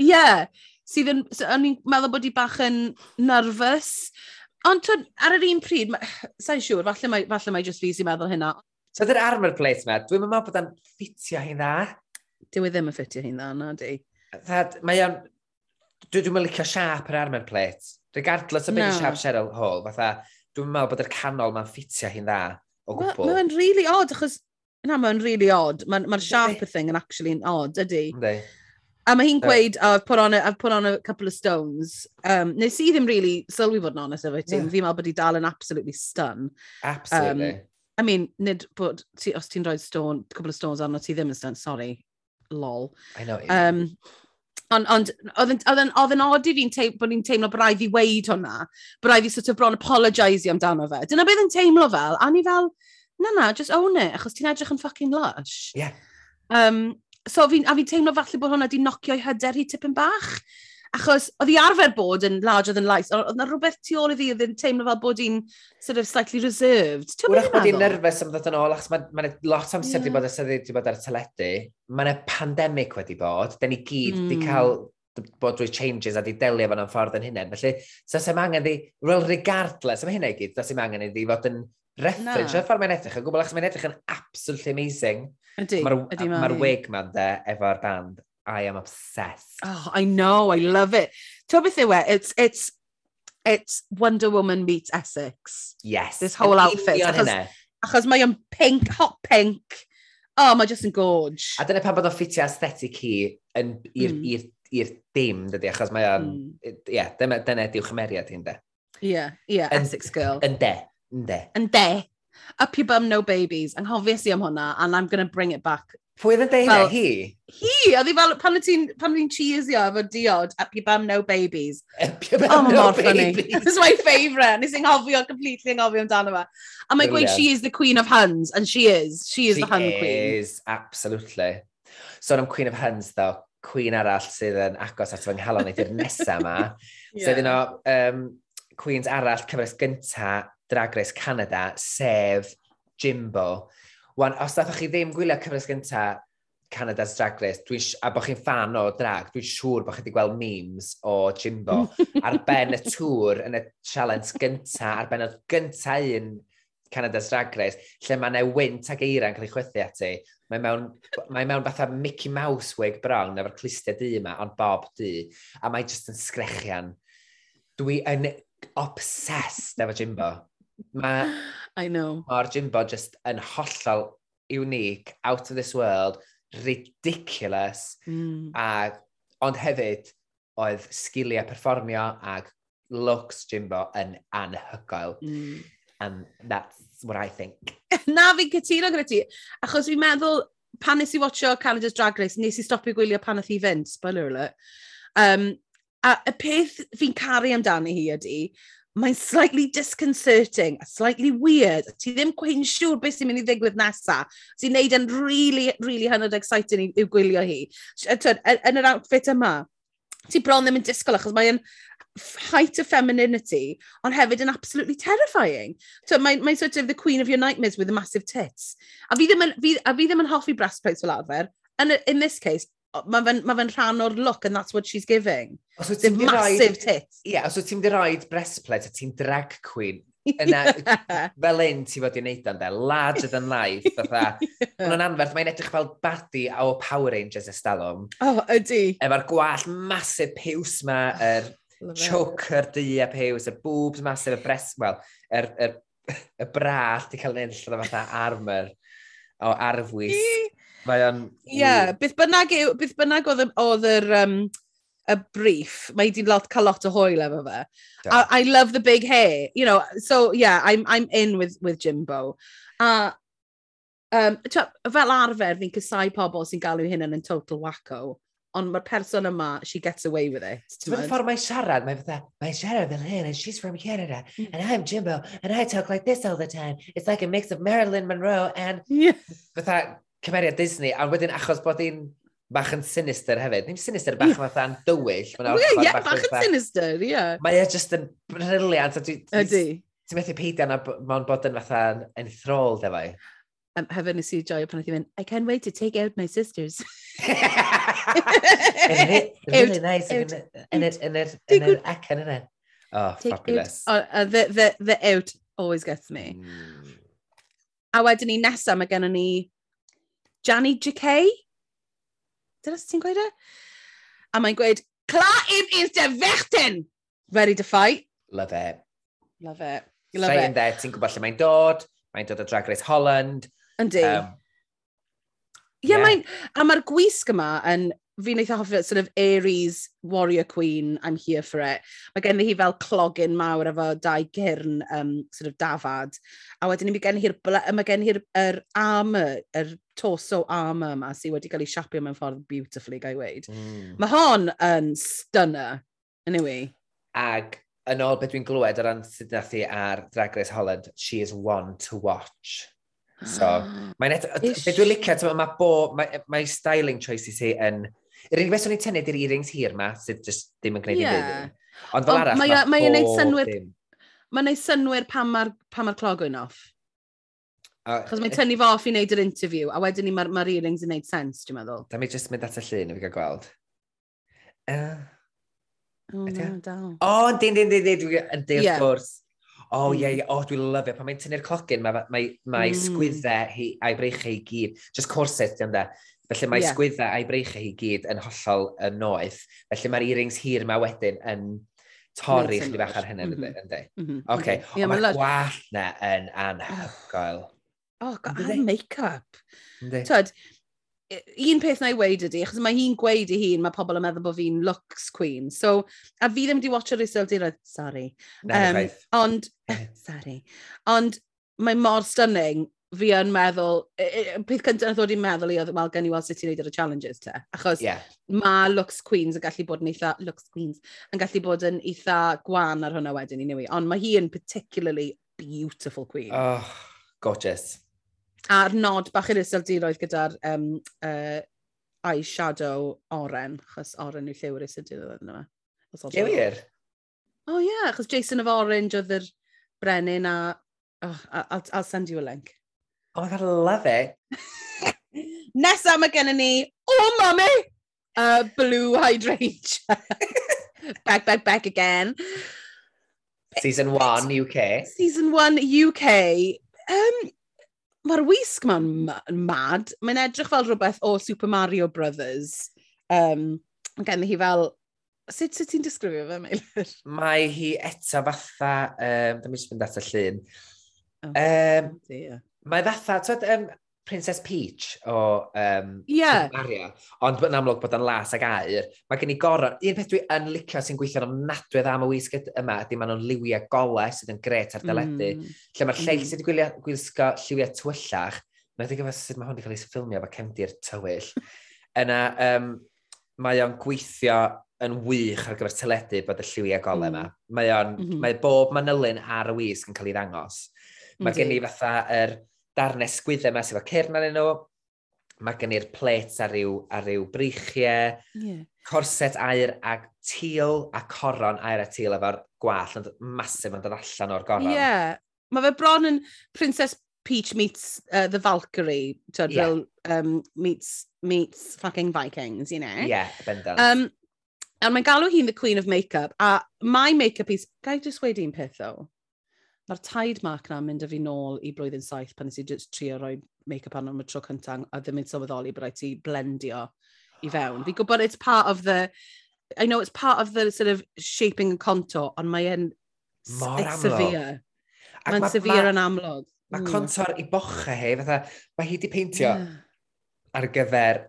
Ie. Yeah. Sydd yn... So, o'n i'n meddwl bod hi bach yn nervous. Ond twyd, ar yr un pryd, sa'n siŵr, falle mae, falle mae just fi sy'n meddwl hynna. So, dy'r armor plate yma, dwi'n meddwl bod o'n ffitio hi'n dda. Dyw e ddim yn ffitio hi'n dda, na di. Thad, Mae o'n... Dwi'n dwi licio siap yr armor plate. Regardless o beth no. siap Cheryl Hall, fatha, dwi'n meddwl bod yr canol ma'n ffitio hi'n dda o gwbl. Mae'n ma really odd, achos Na, mae'n really odd. Mae'r ma sharper thing yn actually yn odd, ydy. Ydy. A mae hi'n gweud, oh, I've put on a, I've put on a couple of stones. Um, nes i ddim really sylwi fod yn honest efo ti. Yeah. Fi'n meddwl bod i dal yn absolutely stun. Absolutely. Um, I mean, nid bod, ti, os ti'n rhoi stone, couple of stones arno, ti ddim yn stun, sorry. Lol. I know. Um, Ond on, oedd yn odd i fi'n teimlo bod ni'n teimlo bod rhaid i weid hwnna, bod rhaid i sort of bron apologise amdano fe. Dyna beth yn teimlo fel, a ni fel, na na, just own it, achos ti'n edrych yn fucking lush. Yeah. Um, so fi, a fi'n teimlo falle bod hwnna di nocio'i hyder hi tipyn bach. Achos oedd hi arfer bod yn larger than life, oedd na rhywbeth tu ôl i fi oedd yn teimlo fel bod hi'n sort of slightly reserved. Ti'n meddwl? bod hi'n nerfus am ddod yn ôl, achos mae'n ma, ma lot amser yeah. wedi bod ar sydd wedi bod ar y teledu. Mae'n pandemig wedi bod, da ni gyd wedi mm. cael bod drwy changes a di delio fan o'n ffordd yn hynny. Felly, so sy'n angen di, well, regardless am hynny i gyd, da sy'n angen i di fod yn Reffyg, siarad ffordd mae'n edrych, yn gwybod, achos mae'n edrych yn absolutely amazing. Ydy, Mae'r ydy ma ma wig ma'n de, efo'r band, I am obsessed. Oh, I know, I love it. Ti'n beth yw e? It's, it's, it's Wonder Woman meets Essex. Yes. This whole Yn outfit. union Achos, hynne. achos mae o'n pink, hot pink. Oh, mae just yn gorge. A dyna pan bod o'n ffitio aesthetic hi yn- i'r Mm. mm. i'r dim, dydy, achos mae o'n... Mm. Ie, dyma- dyna ydy'w chymeriad hi'n de. Yeah, yeah, Yn- Essex girl. Yn de. Yndde. Yndde. Up your bum, no babies. Anghofies i am hwnna, and I'm going to bring it back. Pwy oedd yn deud well, hi? Hi! Oedd hi fel, pan oedd ti'n pan ti'n cheesio efo diod, up your bum, no babies. Up your bum, oh, no babies. Funny. This is my favourite. Nes i'n hofio, completely yn hofio amdano fe. A mae'n gweud, she is the queen of huns, and she is. She is she the hun queen. She is, absolutely. So am queen of huns, though, queen arall sydd yn agos at fy nghalon i nesaf yma. yeah. So, dyn nhw, um, queens arall, cyfres gynta Drag Race Canada, sef Jimbo. Wan, os ddathoch chi ddim gwylio cyfres gyntaf Canada's Drag Race, dwi, a bod chi'n fan o drag, dwi'n siŵr bod chi wedi gweld memes o Jimbo ar ben y tŵr yn y challenge gynta, ar ben y gynta un Canada's Drag Race, lle mae yna wynt ag eira'n cael ei chwythu ati. Mae mewn, mae mewn fatha Mickey Mouse wig brown efo'r clustiau du yma, ond Bob du, a mae jyst yn sgrechian. Dwi yn obsessed efo Jimbo. Mae... I know. Mae'r Jimbo just yn hollol unique, out of this world, ridiculous, mm. a, ond hefyd, oedd sgiliau perfformio ag looks Jimbo yn anhygoel. Mm. And that's what I think. Na fi'n cytuno gyda ti, achos fi'n meddwl, pan nes i watcho Canada's Drag Race, nes i stopio gwylio pan oedd hi fynd, spoiler alert. Um, a y peth fi'n caru amdani hi ydy, mae'n slightly disconcerting, a slightly weird. Ti ddim gwein siŵr beth sy'n mynd i ddigwydd nesa. Ti'n neud yn really, really hynod exciting i'w gwylio hi. Tyd, yn yr outfit yma, ti bron ddim yn disgwyl achos mae'n height of femininity, ond hefyd yn absolutely terrifying. So mae'n mae sort of the queen of your nightmares with the massive tits. A fi ddim yn, fi, a fi ddim yn hoffi breastplates fel arfer, and in this case, mae fe'n ma fe rhan o'r look and that's what she's giving. Os wyt ti'n massive tits. Ie, yeah, os wyt ti'n roed breastplate a ti'n drag queen, yna, yeah. fel un ti fod i wneud o'n de, larger than life, fatha. yeah. Hwna'n anferth, mae'n edrych fel badi o Power Rangers estalwm. Oh, ydy. Efo'r gwall masif piws ma, oh, yr er choke, yr du a piws, y boobs masif, y breast, wel, yr er, er, y brall di cael nynll, fatha armor o arfwys. Mae an... Ie, yeah, beth bynnag, yw, beth bynnag oedd, oedd yr, um, y brief, mae di'n lot, cael lot o hwyl efo fe. Yeah. I, I love the big hair, you know, so yeah, I'm, I'm in with, with Jimbo. A um, fel arfer, fi'n cysau pobl sy'n galw hyn yn total wacko, ond mae'r person yma, she gets away with it. Mae'n ffordd mae'n siarad, mae'n fatha, mae'n siarad fel hyn, and she's from Canada, mm. and I'm Jimbo, and I talk like this all the time. It's like a mix of Marilyn Monroe and... Yeah. Fatha, cymeriad Disney, a wedyn achos bod hi'n bach yn sinister hefyd. Ddim sinister bach yeah. fatha'n dywyll. Ie, yeah, bach, bach yn sinister, ie. Yeah. Mae e just yn briliant. Ydy. Ti'n methu peidio na mae'n bod yn fatha'n enthralled efo um, hefyd nes i joio pan oedd i mynd, I can't wait to take out my sisters. really out, nice. Yn yr acen yna. Oh, take fabulous. Out. Oh, uh, the, the, the out always gets me. Mm. A wedyn ni nesaf, mae gennym ni Janny JK? Dyna sy'n ti'n gweud e? A mae'n gweud, Claim is the victim! Ready to fight. Love it. Love it. You love Saying it. there, ti'n gwybod lle mae'n dod, mae'n dod o Drag Race Holland. Yndi. Um, Ie, yeah. yeah. mae'n... A mae'r gwisg yma yn fi'n eitha hoffi, sort of Aries, Warrior Queen, I'm here for it. Mae gen hi fel clogin mawr efo dau gyrn um, sort of dafad. A wedyn mae gen hi'r gen hi'r er armor, yr er torso armor yma sydd wedi cael ei siapio mewn ffordd beautifully, gael ei weid. Mm. Mae hon yn stunner, yn yw i. Ag yn ôl beth dwi'n glywed o ran sydd nath i ar Drag Race Holland, she is one to watch. So, mae'n eto, beth dwi'n licio, mae, mae, bo, mae, mae styling choices hi yn Yr unig beth o'n i'n tynnu di'r earrings hir ma, sydd just ddim yn gwneud yeah. i ddim. Ond fel arall, mae ma mae'n gwneud synwyr, mae'n gwneud synwyr pan mae'r pa ma clog yn off. Chos mae'n eh, tynnu fo off i wneud yr interview, a wedyn ni mae'r ma earrings yn wneud sens, dwi'n meddwl. Da mi just mynd at y llun, i fi gael gweld. Uh, oh, no, dal. O, oh, dyn, dyn, dyn, dyn, dyn, dyn, yeah. gwrs. O, oh, ie, yeah, oh, dwi'n lyfio. Pan mae'n tynnu'r clogin, mae, mae, mae mm. sgwyddau hi, a'i breichau i gyd. Just corset, dyn da. Felly mae yeah. sgwyddau a'i breichau hi gyd yn hollol yn noeth. Felly mae'r earrings hir yma wedyn yn torri chdi bach ar hynny, mm -hmm. ynddi? Mm -hmm. Oce, okay. yeah, mae'r gwall na yn anhygoel. Oh, god, a make-up. Tod, un peth na i weid ydy, achos mae hi'n gweud i hun, mae pobl yn meddwl bod fi'n looks queen. So, a fi ddim wedi watch yr Isel Diroedd, sorry. Na, um, Ond, sorry. Ond, mae mor stunning fi yn meddwl, peth cyntaf ddod i'n meddwl i oedd, wel, gen i weld sut ti'n neud ar y challenges te. Achos yeah. mae Lux Queens yn gallu bod yn eitha, Lux Queens, yn gallu bod yn eitha gwan ar hwnna wedyn i ni. Ond mae hi yn particularly beautiful queen. Oh, gorgeous. A'r nod bach i'r iseldiroedd gyda'r um, uh, eyeshadow oren, achos oren yw lliw'r iseldiroedd yna. Gywir? O oh, ie, yeah, achos Jason of Orange oedd yr brenin a... Oh, I'll, I'll send you a link. Oh my god, I love it. Nesa mae gennym ni, oh mummy, uh, blue hydrangea. back, back, back again. Season 1 UK. Season 1 UK. Um, Mae'r wisg ma'n ma mad. Mae'n edrych fel rhywbeth o Super Mario Brothers. Um, gen hi fel... Sut, sut ti'n disgrifio fe, Meilir? Mae hi eto fatha... Um, Dwi'n mynd at y llun. Oh, um, dear. Mae fatha, twyd, um, Princess Peach o um, yeah. Maria, ond yn amlwg bod yn las ag air, mae gen i goron, un peth dwi yn licio sy'n gweithio'n ofnadwy dda am y wisg yma, ydy maen nhw'n liwiau golau sydd yn gret ar deledu, mm. lle mae'r lleill mm. sydd wedi gwisgo lliwiau tywyllach, na i gyfas sut mae hwn wedi cael ei ffilmio efo cefndir tywyll, yna um, mae o'n gweithio yn wych ar gyfer teledu bod y lliwiau golau mm. yma. Mm. Mae, on, mm -hmm. mae bob manylun ar y wisg yn cael ei ddangos. Mae gen i fatha yr... Er, darnau sgwyddau yma sydd o cyrn arnyn nhw. Mae gen i'r plets ar ryw, ar ryw brichiau, yeah. corset air ag teal a coron air a teal efo'r gwall yn masif yn dod allan o'r goron. Ie, yeah. mae fe bron yn Princess Peach meets uh, the Valkyrie, tyd, yeah. fel um, meets, meets fucking Vikings, you know? Ie, yeah, bendant. Um, a mae'n galw hi'n the Queen of Makeup, a my makeup is... Gai just wedi un peth, though? Mae'r taid mark na'n mynd â fi nôl i blwyddyn saith pan nes i just trio rhoi make-up arno am y tro cyntaf a ddim yn sylweddoli bod rhaid ti blendio i fewn. Fi gwybod it's part of the... I know it's part of the sort of shaping and contour, ond mae e'n severe. Mae'n severe yn amlwg. Mae mm. contour i bocha hei, fatha, mae hi di peintio yeah. ar gyfer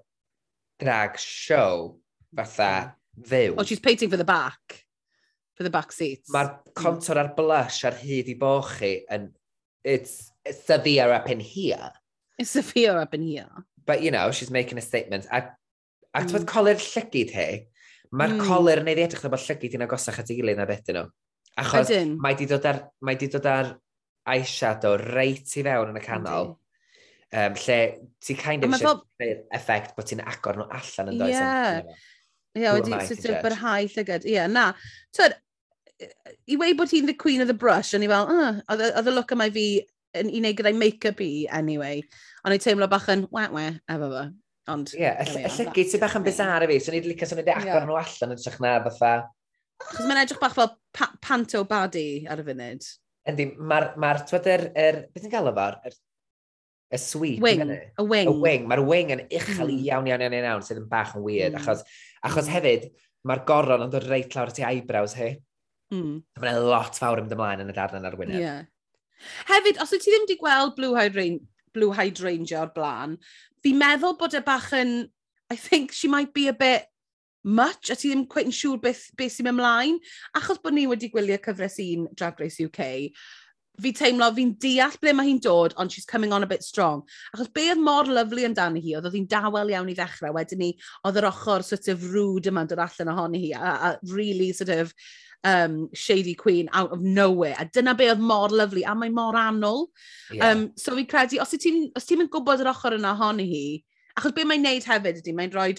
drag show, fatha, fyw. Oh, she's painting for the back for the back seats. Mae'r mm. contor a'r blush ar hyd i boch chi yn... It's, it's severe up in here. It's severe up in here. But, you know, she's making a statement. A, a mm. colir llygyd hi, mae'r mm. colir yn ei edrych bod llygyd i'n agosach at ei gilydd na beth nhw. Achos Ydyn. mae di dod ar, mae di dod ar eyeshadow reit i fewn yn y canol. Ydyn um, lle ti kind of eisiau fel... effect bod ti'n agor nhw allan yn does. Ie, Ie, yeah, wedi sort of byrhau llygad. Ie, yeah, na. Twyd, i wei bod hi'n the queen of the brush, o'n i fel, uh, oedd y look yma fi yn i wneud gyda'i make-up i anyway. Ond i teimlo bach yn we-we efo fo. Ond, ie, yeah, llygyd sy'n bach yn bizar i fi, so ni'n licio sy'n edrych agor nhw allan yn trach na fatha. Chos mae'n edrych bach fel pa panto body ar y funud. Yndi, mae'r, ma twyd, yr, yr, beth yn gael efo'r, er, y sweep. Wing, y wing. Y wing, mae'r wing yn uchel mm. iawn, iawn, iawn, iawn, sydd yn bach yn weird, mm. achos, achos hefyd, mae'r goron yn dod reit lawr at ei eyebrows hi. Mm. Mae'n lot fawr ymdyn ymlaen yn y darn yn arwyneb. Yeah. Hefyd, os wyt ti ddim wedi gweld Blue, Hydran Blue Hydrangea o'r blaen, fi'n meddwl bod e bach yn... I think she might be a bit much, a ti ddim quite yn siŵr beth, beth sy'n ymlaen. Achos bod ni wedi gwylio cyfres un Drag Race UK, fi teimlo fi'n deall ble mae hi'n dod, ond she's coming on a bit strong. Achos be oedd mor lyflu amdano hi, oedd oedd hi'n dawel iawn i ddechrau, wedyn ni, oedd yr ochr sort of rude yma'n dod allan ohoni hi, a, a really sort of, um, Shady Queen out of nowhere. A dyna be oedd mor lyflu, a mae mor annwl. Yeah. Um, so fi credu, os ti'n ti gwybod yr ochr yna ohoni hi, achos be mae'n neud hefyd ydy, mae'n rhoi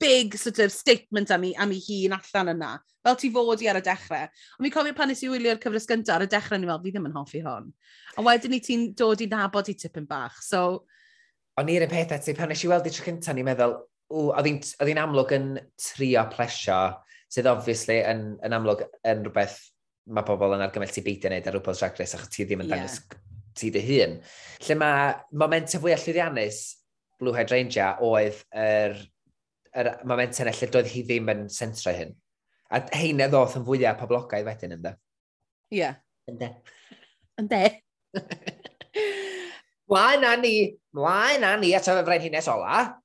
big sort of statement am ei, am ei hun allan yna. Fel ti fod i ar y dechrau. Ond fi'n cofio pan nes i wylio'r cyfres gyntaf ar y dechrau, ni fel, fi ddim yn hoffi hon. A wedyn ni ti'n dod i nabod i tipyn bach. So... O'n i'r un peth eto, pan nes i weld i tro cyntaf, ni'n meddwl, oedd hi'n amlwg yn trio plesio sydd obviously yn, yn amlwg yn rhywbeth mae pobl yn argymell ti beidio wneud ar rhywbeth Drag Race achos ti ddim yn dangos yeah. ti dy hun. Lle mae momentau fwy allwyddiannus Blue Hydrangea oedd yr, yr moment yna lle doedd hi ddim yn sentra hyn. A heina ddoth yn fwyaf poblogaidd wedyn ynddo. Ie. Yeah. Ynddo. Ynddo. Mlaen a ni, mlaen a ni at y frenhines ola.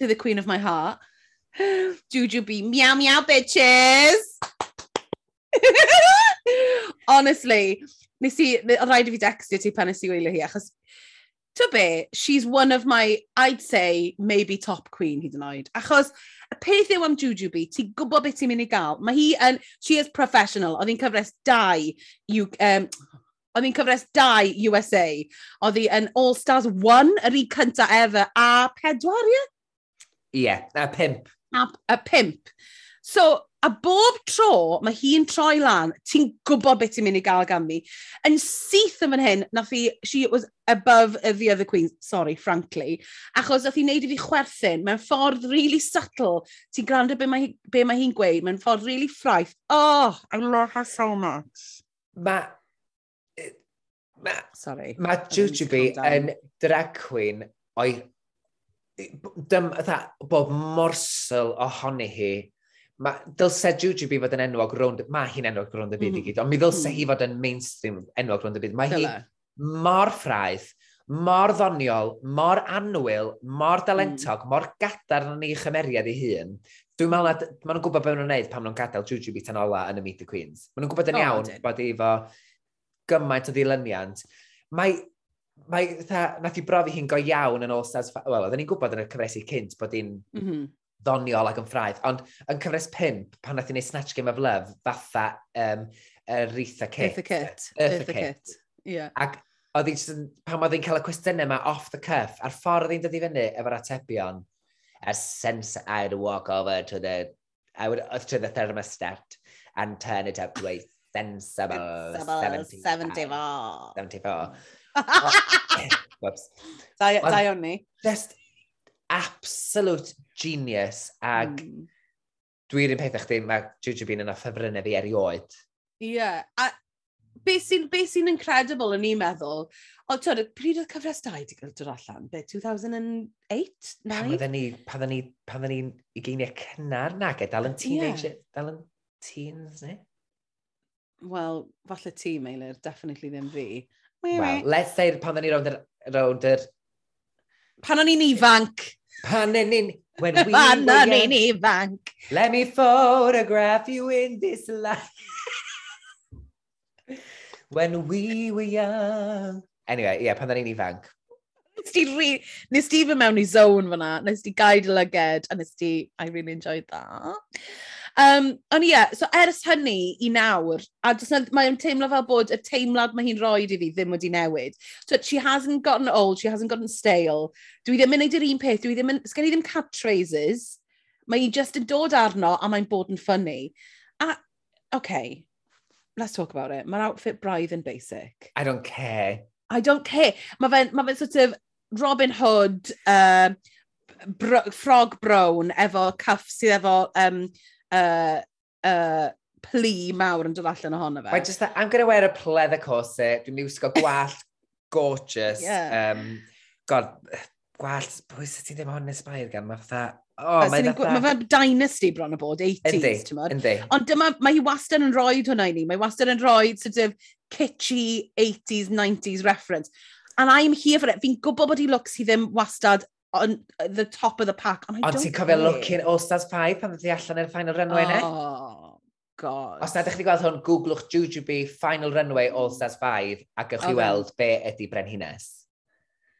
To the queen of my heart. Juju B, meow meow bitches! Honestly, nes i, oedd rhaid i fi dextio ti pan nes i weilio hi, achos, to be, she's one of my, I'd say, maybe top queen hyd yn oed. Achos, y peth yw am Juju B, ti'n gwybod beth ti'n mynd i gael. Mae hi yn, she is professional, oedd hi'n cyfres dau, you, um, oedd hi'n cyfres 2 USA. Oedd hi yn All Stars 1, yr un cyntaf ever, a pedwar, ie? Ie, yeah, a pimp a, a pimp. So, a bob tro mae hi'n troi lan, ti'n gwybod beth ti'n mynd i gael gan mi. Yn syth yn fan hyn, nath hi, she was above the other queen, sorry, frankly, achos nath hi'n neud i fi chwerthin, mewn ffordd really subtle, ti'n gwrando be mae, be mae hi'n gweud, mewn ffordd really ffraith. Oh, I love her so much. Mae... Ma, sorry. Mae Jujubee yn drag queen o'i dym, ytha, bob morsel ohoni hi, dylse Juju fi fod yn enwog rownd, mae hi'n enwog rownd y byd mm -hmm. i gyd, ond mi ddylse mm -hmm. hi fod yn mainstream enwog rownd y byd. Mae hi mor ffraith, mor ddoniol, mor anwyl, mor dalentog, mm. mor gadar yn ei chymeriad ei hun. Dwi'n meddwl na, maen nhw'n gwybod beth nhw'n gwneud pan nhw'n gadael Juju fi tan ola yn y Meet the Queens. Maen nhw'n gwybod yn iawn oh, bod efo gymaint o ddilyniant. Mae mae, tha, nath i brofi hi'n go iawn yn All-Stars... Wel, oedden ni'n gwybod yn y cyfresu cynt bod hi'n mm -hmm. ddoniol ac yn ffraith, ond yn cyfres 5, pan nath i wneud Snatch Game of Love, fatha um, Aretha Kitt. Aretha Kitt. Aretha Kitt. Yeah. Ac oedd hi'n, pan oedd hi'n cael y cwestiynau yma off the cuff, a'r ffordd oedd hi'n dod i fyny efo'r atebion, a sense I'd walk over to the, I would, to the thermostat and turn it up to a sensible 70, 74. 74. Da, da o'n ni. Just absolute genius. Ag mm. dwi'n un peth chdi, mae Juju Bean yn a ffefrynnau fi erioed. Ie. Yeah. A beth sy'n be sy incredible yn i'n meddwl, o ti'n pryd oedd cyfres 2 wedi cael dod allan? Be, 2008? 9? Pan ni, pan ni, pan ni'n ugeiniau cynnar nag e, dal yn teenager, yeah. dal yn teens, ne? Wel, falle ti, Meilir, definitely ddim fi. Well, let's say pan ddyn ni rownd yr... Rownd. Pan o'n i'n ifanc. Pan o'n i'n... When we pan o'n i'n ifanc. Let me photograph you in this life. when we were young. Anyway, yeah, pan o'n i'n ifanc. Nes ti, re... nes ti fy mewn i zone fyna, nes ti gaid y lyged, a nes ti, I really enjoyed that. Um, ond ie, yeah, so ers hynny i nawr, a mae'n teimlo fel bod y teimlad mae hi'n rhoi i fi ddim wedi newid. So she hasn't gotten old, she hasn't gotten stale. Dwi ddim yn neud yr un peth, dwi ddim yn, sgen i ddim catchphrases. Mae hi just yn dod arno a mae'n bod yn ffynnu. A, okay, let's talk about it. Mae'r outfit braidd yn basic. I don't care. I don't care. Mae fe'n ma fe sort of Robin Hood, uh, bro, frog brown, efo cuff sydd efo um, uh, uh, plu mawr yn dod allan ohono fe. Wait, just that, I'm going to wear a pleather corset. Dwi'n mynd i wisgo gwallt gorgeous. Yeah. Um, God, gwallt, pwy sydd ti ddim o'n inspired gan? Mae fatha, oh, mae fatha... Mae fe dynasty bron o bod, 80s, ti'n modd? Ond dyma, mae hi wastad yn rhoi hwnna i ni. Mae wastad yn rhoi, sort of, kitschy 80s, 90s reference. And I'm here for it. Fi'n gwybod bod hi looks hi ddim wastad on uh, the top of the pack. And I Ond ti'n cofio looking Ostars 5 pan ddod i allan i'r final runway ne? Oh, god. Os na ydych chi gweld hwn, googlwch Jujubee final runway All Stars 5 a gewch chi oh, weld be ydy Brenhines.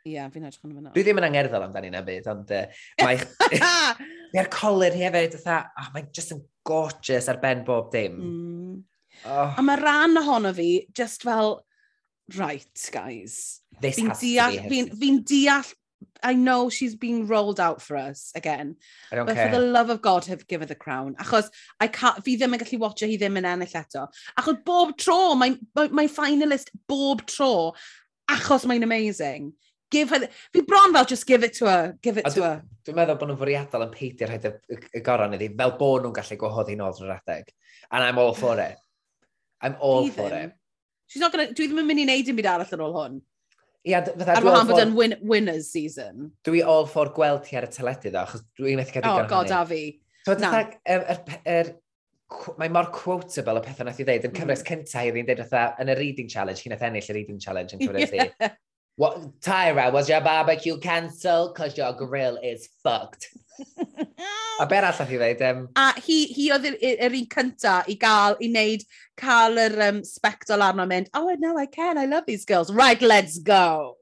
Ie, yeah, fi'n edrych yn fyna. Dwi ddim yn angerddol amdani na byd, ond uh, mae... Mae'r hi hefyd, ytha, oh, mae'n just yn gorgeous ar ben bob dim. Mm. Oh. A mae rhan ohono fi, just fel, right, guys. This fi'n deall, be fi'n fi deall I know she's being rolled out for us again. I don't but care. for the love of God, have give her the crown. Achos, I can't, fi ddim yn gallu watcha hi ddim yn ennill eto. Achos bob tro, mae'n mae, mae finalist bob tro, achos mae'n amazing. Give her, the, fi bron fel, just give it to her, give it A to dwi, her. Dwi'n meddwl bod nhw'n fwriadol yn peidio rhaid y, y y goron iddi, fel bod nhw'n gallu gwahoddi nôl yn rhedeg. And I'm all for it. I'm all Even. for it. She's not gonna, dwi ddim yn mynd i wneud dim byd arall ar ôl hwn. Ia, fatha... Ar wahan fod yn win winners season. Dwi all for gweld ti ar y teledu ddo, achos dwi'n methu cael digon oh, god, a fi. So, fatha, er, er, er, mae mor quotable y pethau nath i ddeud. Yn cyfres mm. cyntaf, i'r un dweud fatha, yn y reading challenge, chi'n athennill y reading challenge yn cyfres yeah. i. What, Tyra, was your barbecue cancelled? Cos your grill is fucked a ber allaf i ddeud? Um... A hi, hi oedd yr, yr un cynta i gael, i wneud, cael yr um, spectol arno mynd, oh no, I can, I love these girls. Right, let's go.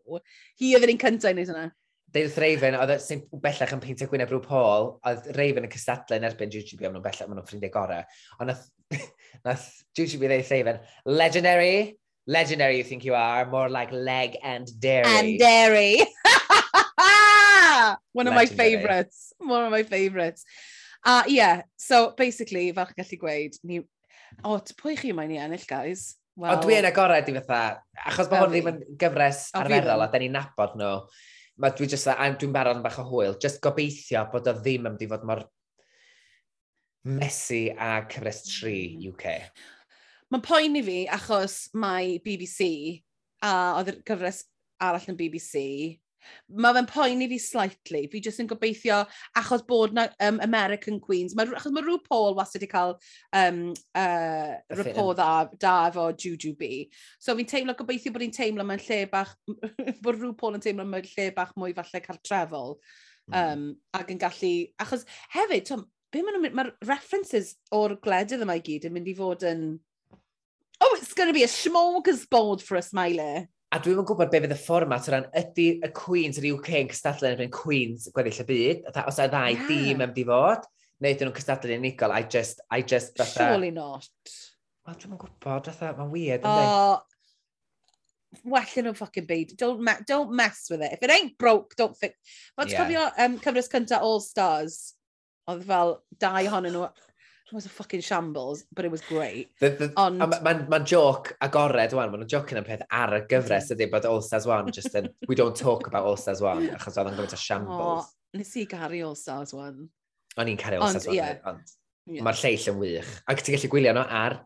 Hi oedd yr un cynta i wneud hynna. Deud wrth Raven, oedd sy'n bellach yn peintio Gwyneb rhyw Paul, oedd Raven yn cystadlu'n erbyn Jujubee, ond nhw'n bellach, maen nhw'n ffrindiau gorau. Ond nath Jujubee ddeud Raven, legendary, legendary you think you are, more like leg and dairy. And dairy one of Legendary. my favourites. One of my favourites. A uh, yeah, so basically, fel chi'n gallu gweud, ni... O, oh, pwy chi yma i ennill, guys? Well, Ond yn agored i fatha, achos mae hwn ddim yn gyfres oh, arferol a da ni'n nabod nhw, mae dwi just, dwi'n barod yn bach o hwyl, just gobeithio bod o ddim yn mynd i fod mor messy a cyfres 3 mm. UK. Mae'n poen i fi achos mae BBC, a oedd y cyfres arall yn BBC, mae fe'n poeni fi slightly. Fi jyst yn gobeithio, achos bod na um, American Queens, ma, achos mae rhyw Paul wastad wedi cael um, uh, rapport dda, da efo Juju B. So fi'n teimlo, gobeithio bod hi'n teimlo mewn lle bach, bod rhyw Paul yn teimlo mewn lle bach mwy falle cartrefol. Um, mm. ac yn gallu, achos hefyd, Tom, be maen nhw'n mae'r references o'r gledydd yma i gyd yn mynd i fod yn, oh, it's going to be a smorgasbord for us, Miley. A dwi'n yn gwybod be fydd y fformat o ran, ydy y Queens yr UK yn cystadlu yn erbyn Queens gweddill y byd? Tha, os a ddau yeah. dîm yn di fod? Neu ydyn nhw'n cystadlu yn unigol? I just, I just... Fatha... Surely not. Wel, dwi'n yn gwybod, fatha, mae'n weird, ynddi? Oh, well yn nhw'n ffocin byd. Don't, me don't mess with it. If it ain't broke, don't fix... Fod yeah. cofio um, cyfres cynta All Stars, oedd fel dau ohonyn nhw It was a fucking shambles, but it was great. The, the, Ond... Mae'n ma, ma joc agored wan, mae'n joc yn peth ar y gyfres mm. ydy bod All Stars 1 just yn, we don't talk about All Stars 1, achos oedd yn gymaint o shambles. Oh, nes i garu All Stars 1. O'n i'n caru All Stars 1, yeah. ond yeah. mae'r lleill yn wych. Ac ti'n gallu gwylio nhw ar,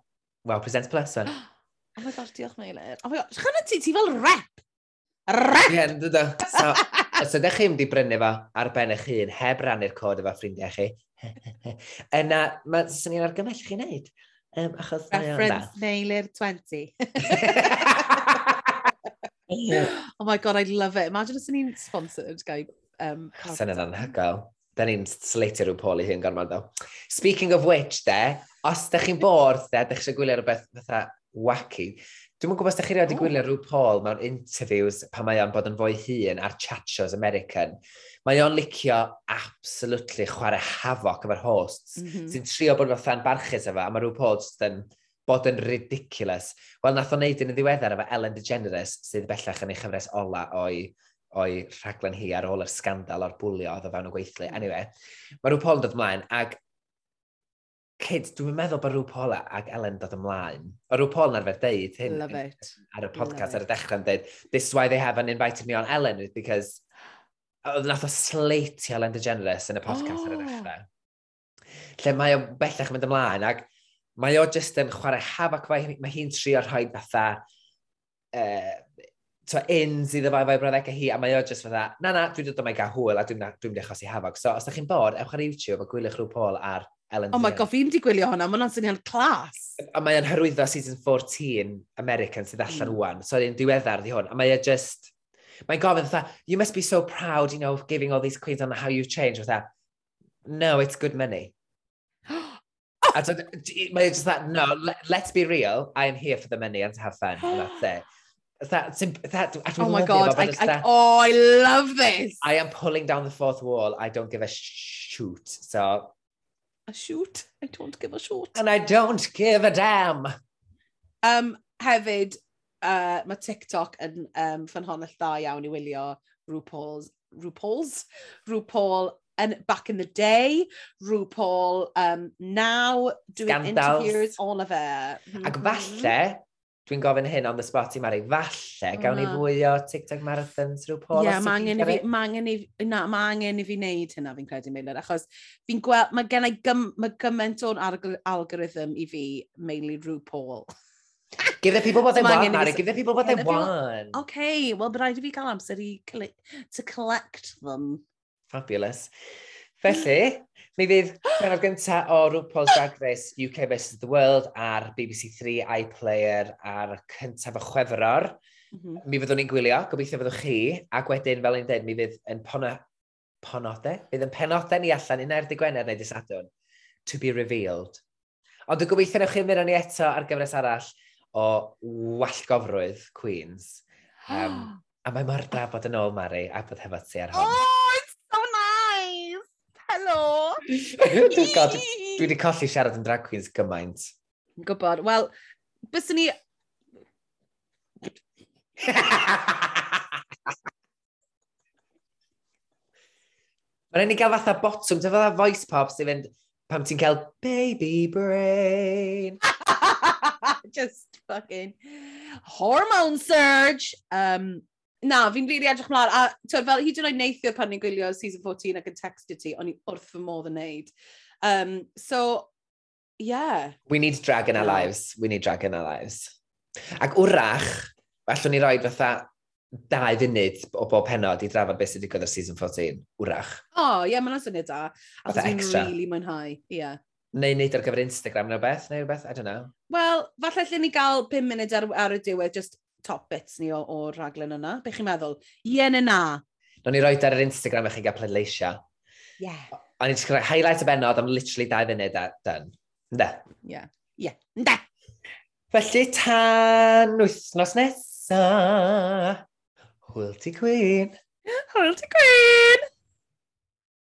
well, Presents Plus, fan. Oh my god, diolch Meilir. Oh my god, chana ti, ti fel rep! Rep! Ie, yeah, So, os ydych chi'n mynd i brynu fo ar ben eich hun, heb rannu'r cod efo ffrindiau chi, Yna, mae sy'n ni'n argymell chi wneud. Um, achos Reference Neilir 20. oh my god, I love it. Imagine os ni'n sponsored gan... Um, Sa'n yna'n anhygoel. Da ni'n sleitio rhyw pol i hyn gormod o. Speaking of which, de, os da chi'n bored, de, da chi eisiau gwylio rhywbeth fatha wacky, Dwi'n mwyn gwybod os da chi wedi gwylio rhyw Paul mewn interviews pan mae o'n bod yn fwy hun ar chat shows American. Mae o'n licio absolutely chwarae hafoc efo'r hosts, mm -hmm. sy'n trio bod fatha'n barchus efo, a mae rhyw Paul yn bod yn ridiculous. Wel, nath o'n neud yn y ddiweddar efo Ellen DeGeneres, sydd bellach yn ei chyfres ola o'i o'i rhaglen hi ar ôl yr sgandal o'r bwlio oedd o fewn y gweithlu. Mm. Anyway, mae rhyw Paul yn dod ymlaen, ac Cyd, dwi'n meddwl bod rhyw Paul ag Ellen dod ymlaen. O rhyw Paul yn arfer deud hyn Love it. ar y podcast Love ar y dechrau yn deud, this is why they haven't invited me on Ellen, is because oedd nath o sleitio Ellen DeGeneres yn y podcast oh. ar y oh. dechrau. Lle mae o bellach yn mynd ymlaen, ac mae o just yn chwarae hafac mae, mae hi'n trio rhoi fatha eh, uh, to ins iddo fe, efo'i brawddeg hi, a mae o just fatha, na na, dwi'n dod yma i gael hwyl a dwi'n dwi mynd i achosi hafog. So, os da chi'n bod, ewch ar YouTube a gwylio'ch rhyw Paul ar Ellen Oh my god, fi'n di gwylio hwnna, mae hwnna'n syniad clas. A mae'n hyrwyddo season 14 American sydd allan mm. rwan, so yn diweddar di hwn, a mae'n e just... Mae'n gofyn fatha, you must be so proud, you know, of giving all these queens on how you've changed, fatha, no, it's good money. a so, mae'n e just that, no, let, let's be real, I am here for the money and to have fun, and that's it. That, that, oh my god, I, I, that, oh, I love this. I am pulling down the fourth wall. I don't give a shoot. So a shoot. I don't give a shoot. And I don't give a damn. Um, hefyd, uh, mae TikTok yn um, ffynhonnell dda iawn i wylio RuPaul's, RuPaul's, RuPaul and back in the day, RuPaul um, now doing Scandals. interviews, all of it. Mm -hmm. Ac mhm. falle, dwi'n gofyn hyn on the spot i Mari, falle gawn ni fwy o TikTok marathons rhyw pol. Ie, yeah, mae angen, fi, ma angen, i, na, ma angen i fi wneud hynna fi'n credu, Meilir, achos fi'n gweld, mae gen i gym, mae gymaint o'n algorithm i fi, Meilir rhyw pol. Give the people what they want, Mari, give the people what they want. Okay, well, but rhaid i fi gael amser i to collect them. Fabulous. Felly, Mi fydd penod gyntaf o RuPaul's Drag Race UK vs the World ar BBC 3 iPlayer ar cyntaf y chwefror. Mm -hmm. Mi fyddwn ni'n gwylio, gobeithio fyddwch chi, ac wedyn, fel i'n dweud, mi fydd yn pono... ponodau, fydd yn penodau ni allan un erdi gwener neu disadwn, to be revealed. Ond dwi'n gobeithio newch chi ymwneud ni eto ar gyfres arall o wallgofrwydd Queens. Um, a mae mor da bod yn ôl, Mari, a bod hefo ti ar hwn. Oh! God, dwi wedi colli siarad yn drag queens gymaint. Yn gwybod. Wel, bys ni... Mae'n ei gael fatha botwm, dy fatha voice pop sy'n fynd pam ti'n cael baby brain. Just fucking hormone surge. Um, na, fi'n rili really edrych mlaen. A twyd, fel hyd yn oed neithio pan ni'n gwylio season 14 ac yn textio ti, o'n i wrth fy modd yn neud. Um, so, yeah. We need drag in our lives. We need drag in our lives. Ac wrach, allwn ni roi fatha dau funud o bob penod i drafod beth sydd wedi gyda'r season 14. Wrach. O, oh, ie, yeah, mae'n syniad da. Achos fi'n really mwynhau. Ie. Yeah. Neu wneud ar gyfer Instagram neu beth, neu beth, I don't know. Wel, falle lle ni gael 5 munud ar, ar y diwedd, just top bits ni o'r raglen yna. Be chi'n meddwl? Ie neu na? No, ni roed ar yr Instagram eich i gael pleidleisio. Ie. Yeah. O'n i'n gwneud highlight y benod am literally dau funud a dyn. Nde? Ie. Ie. Nde! Felly tan wythnos nesa, hwyl ti Queen. Hwyl ti Queen!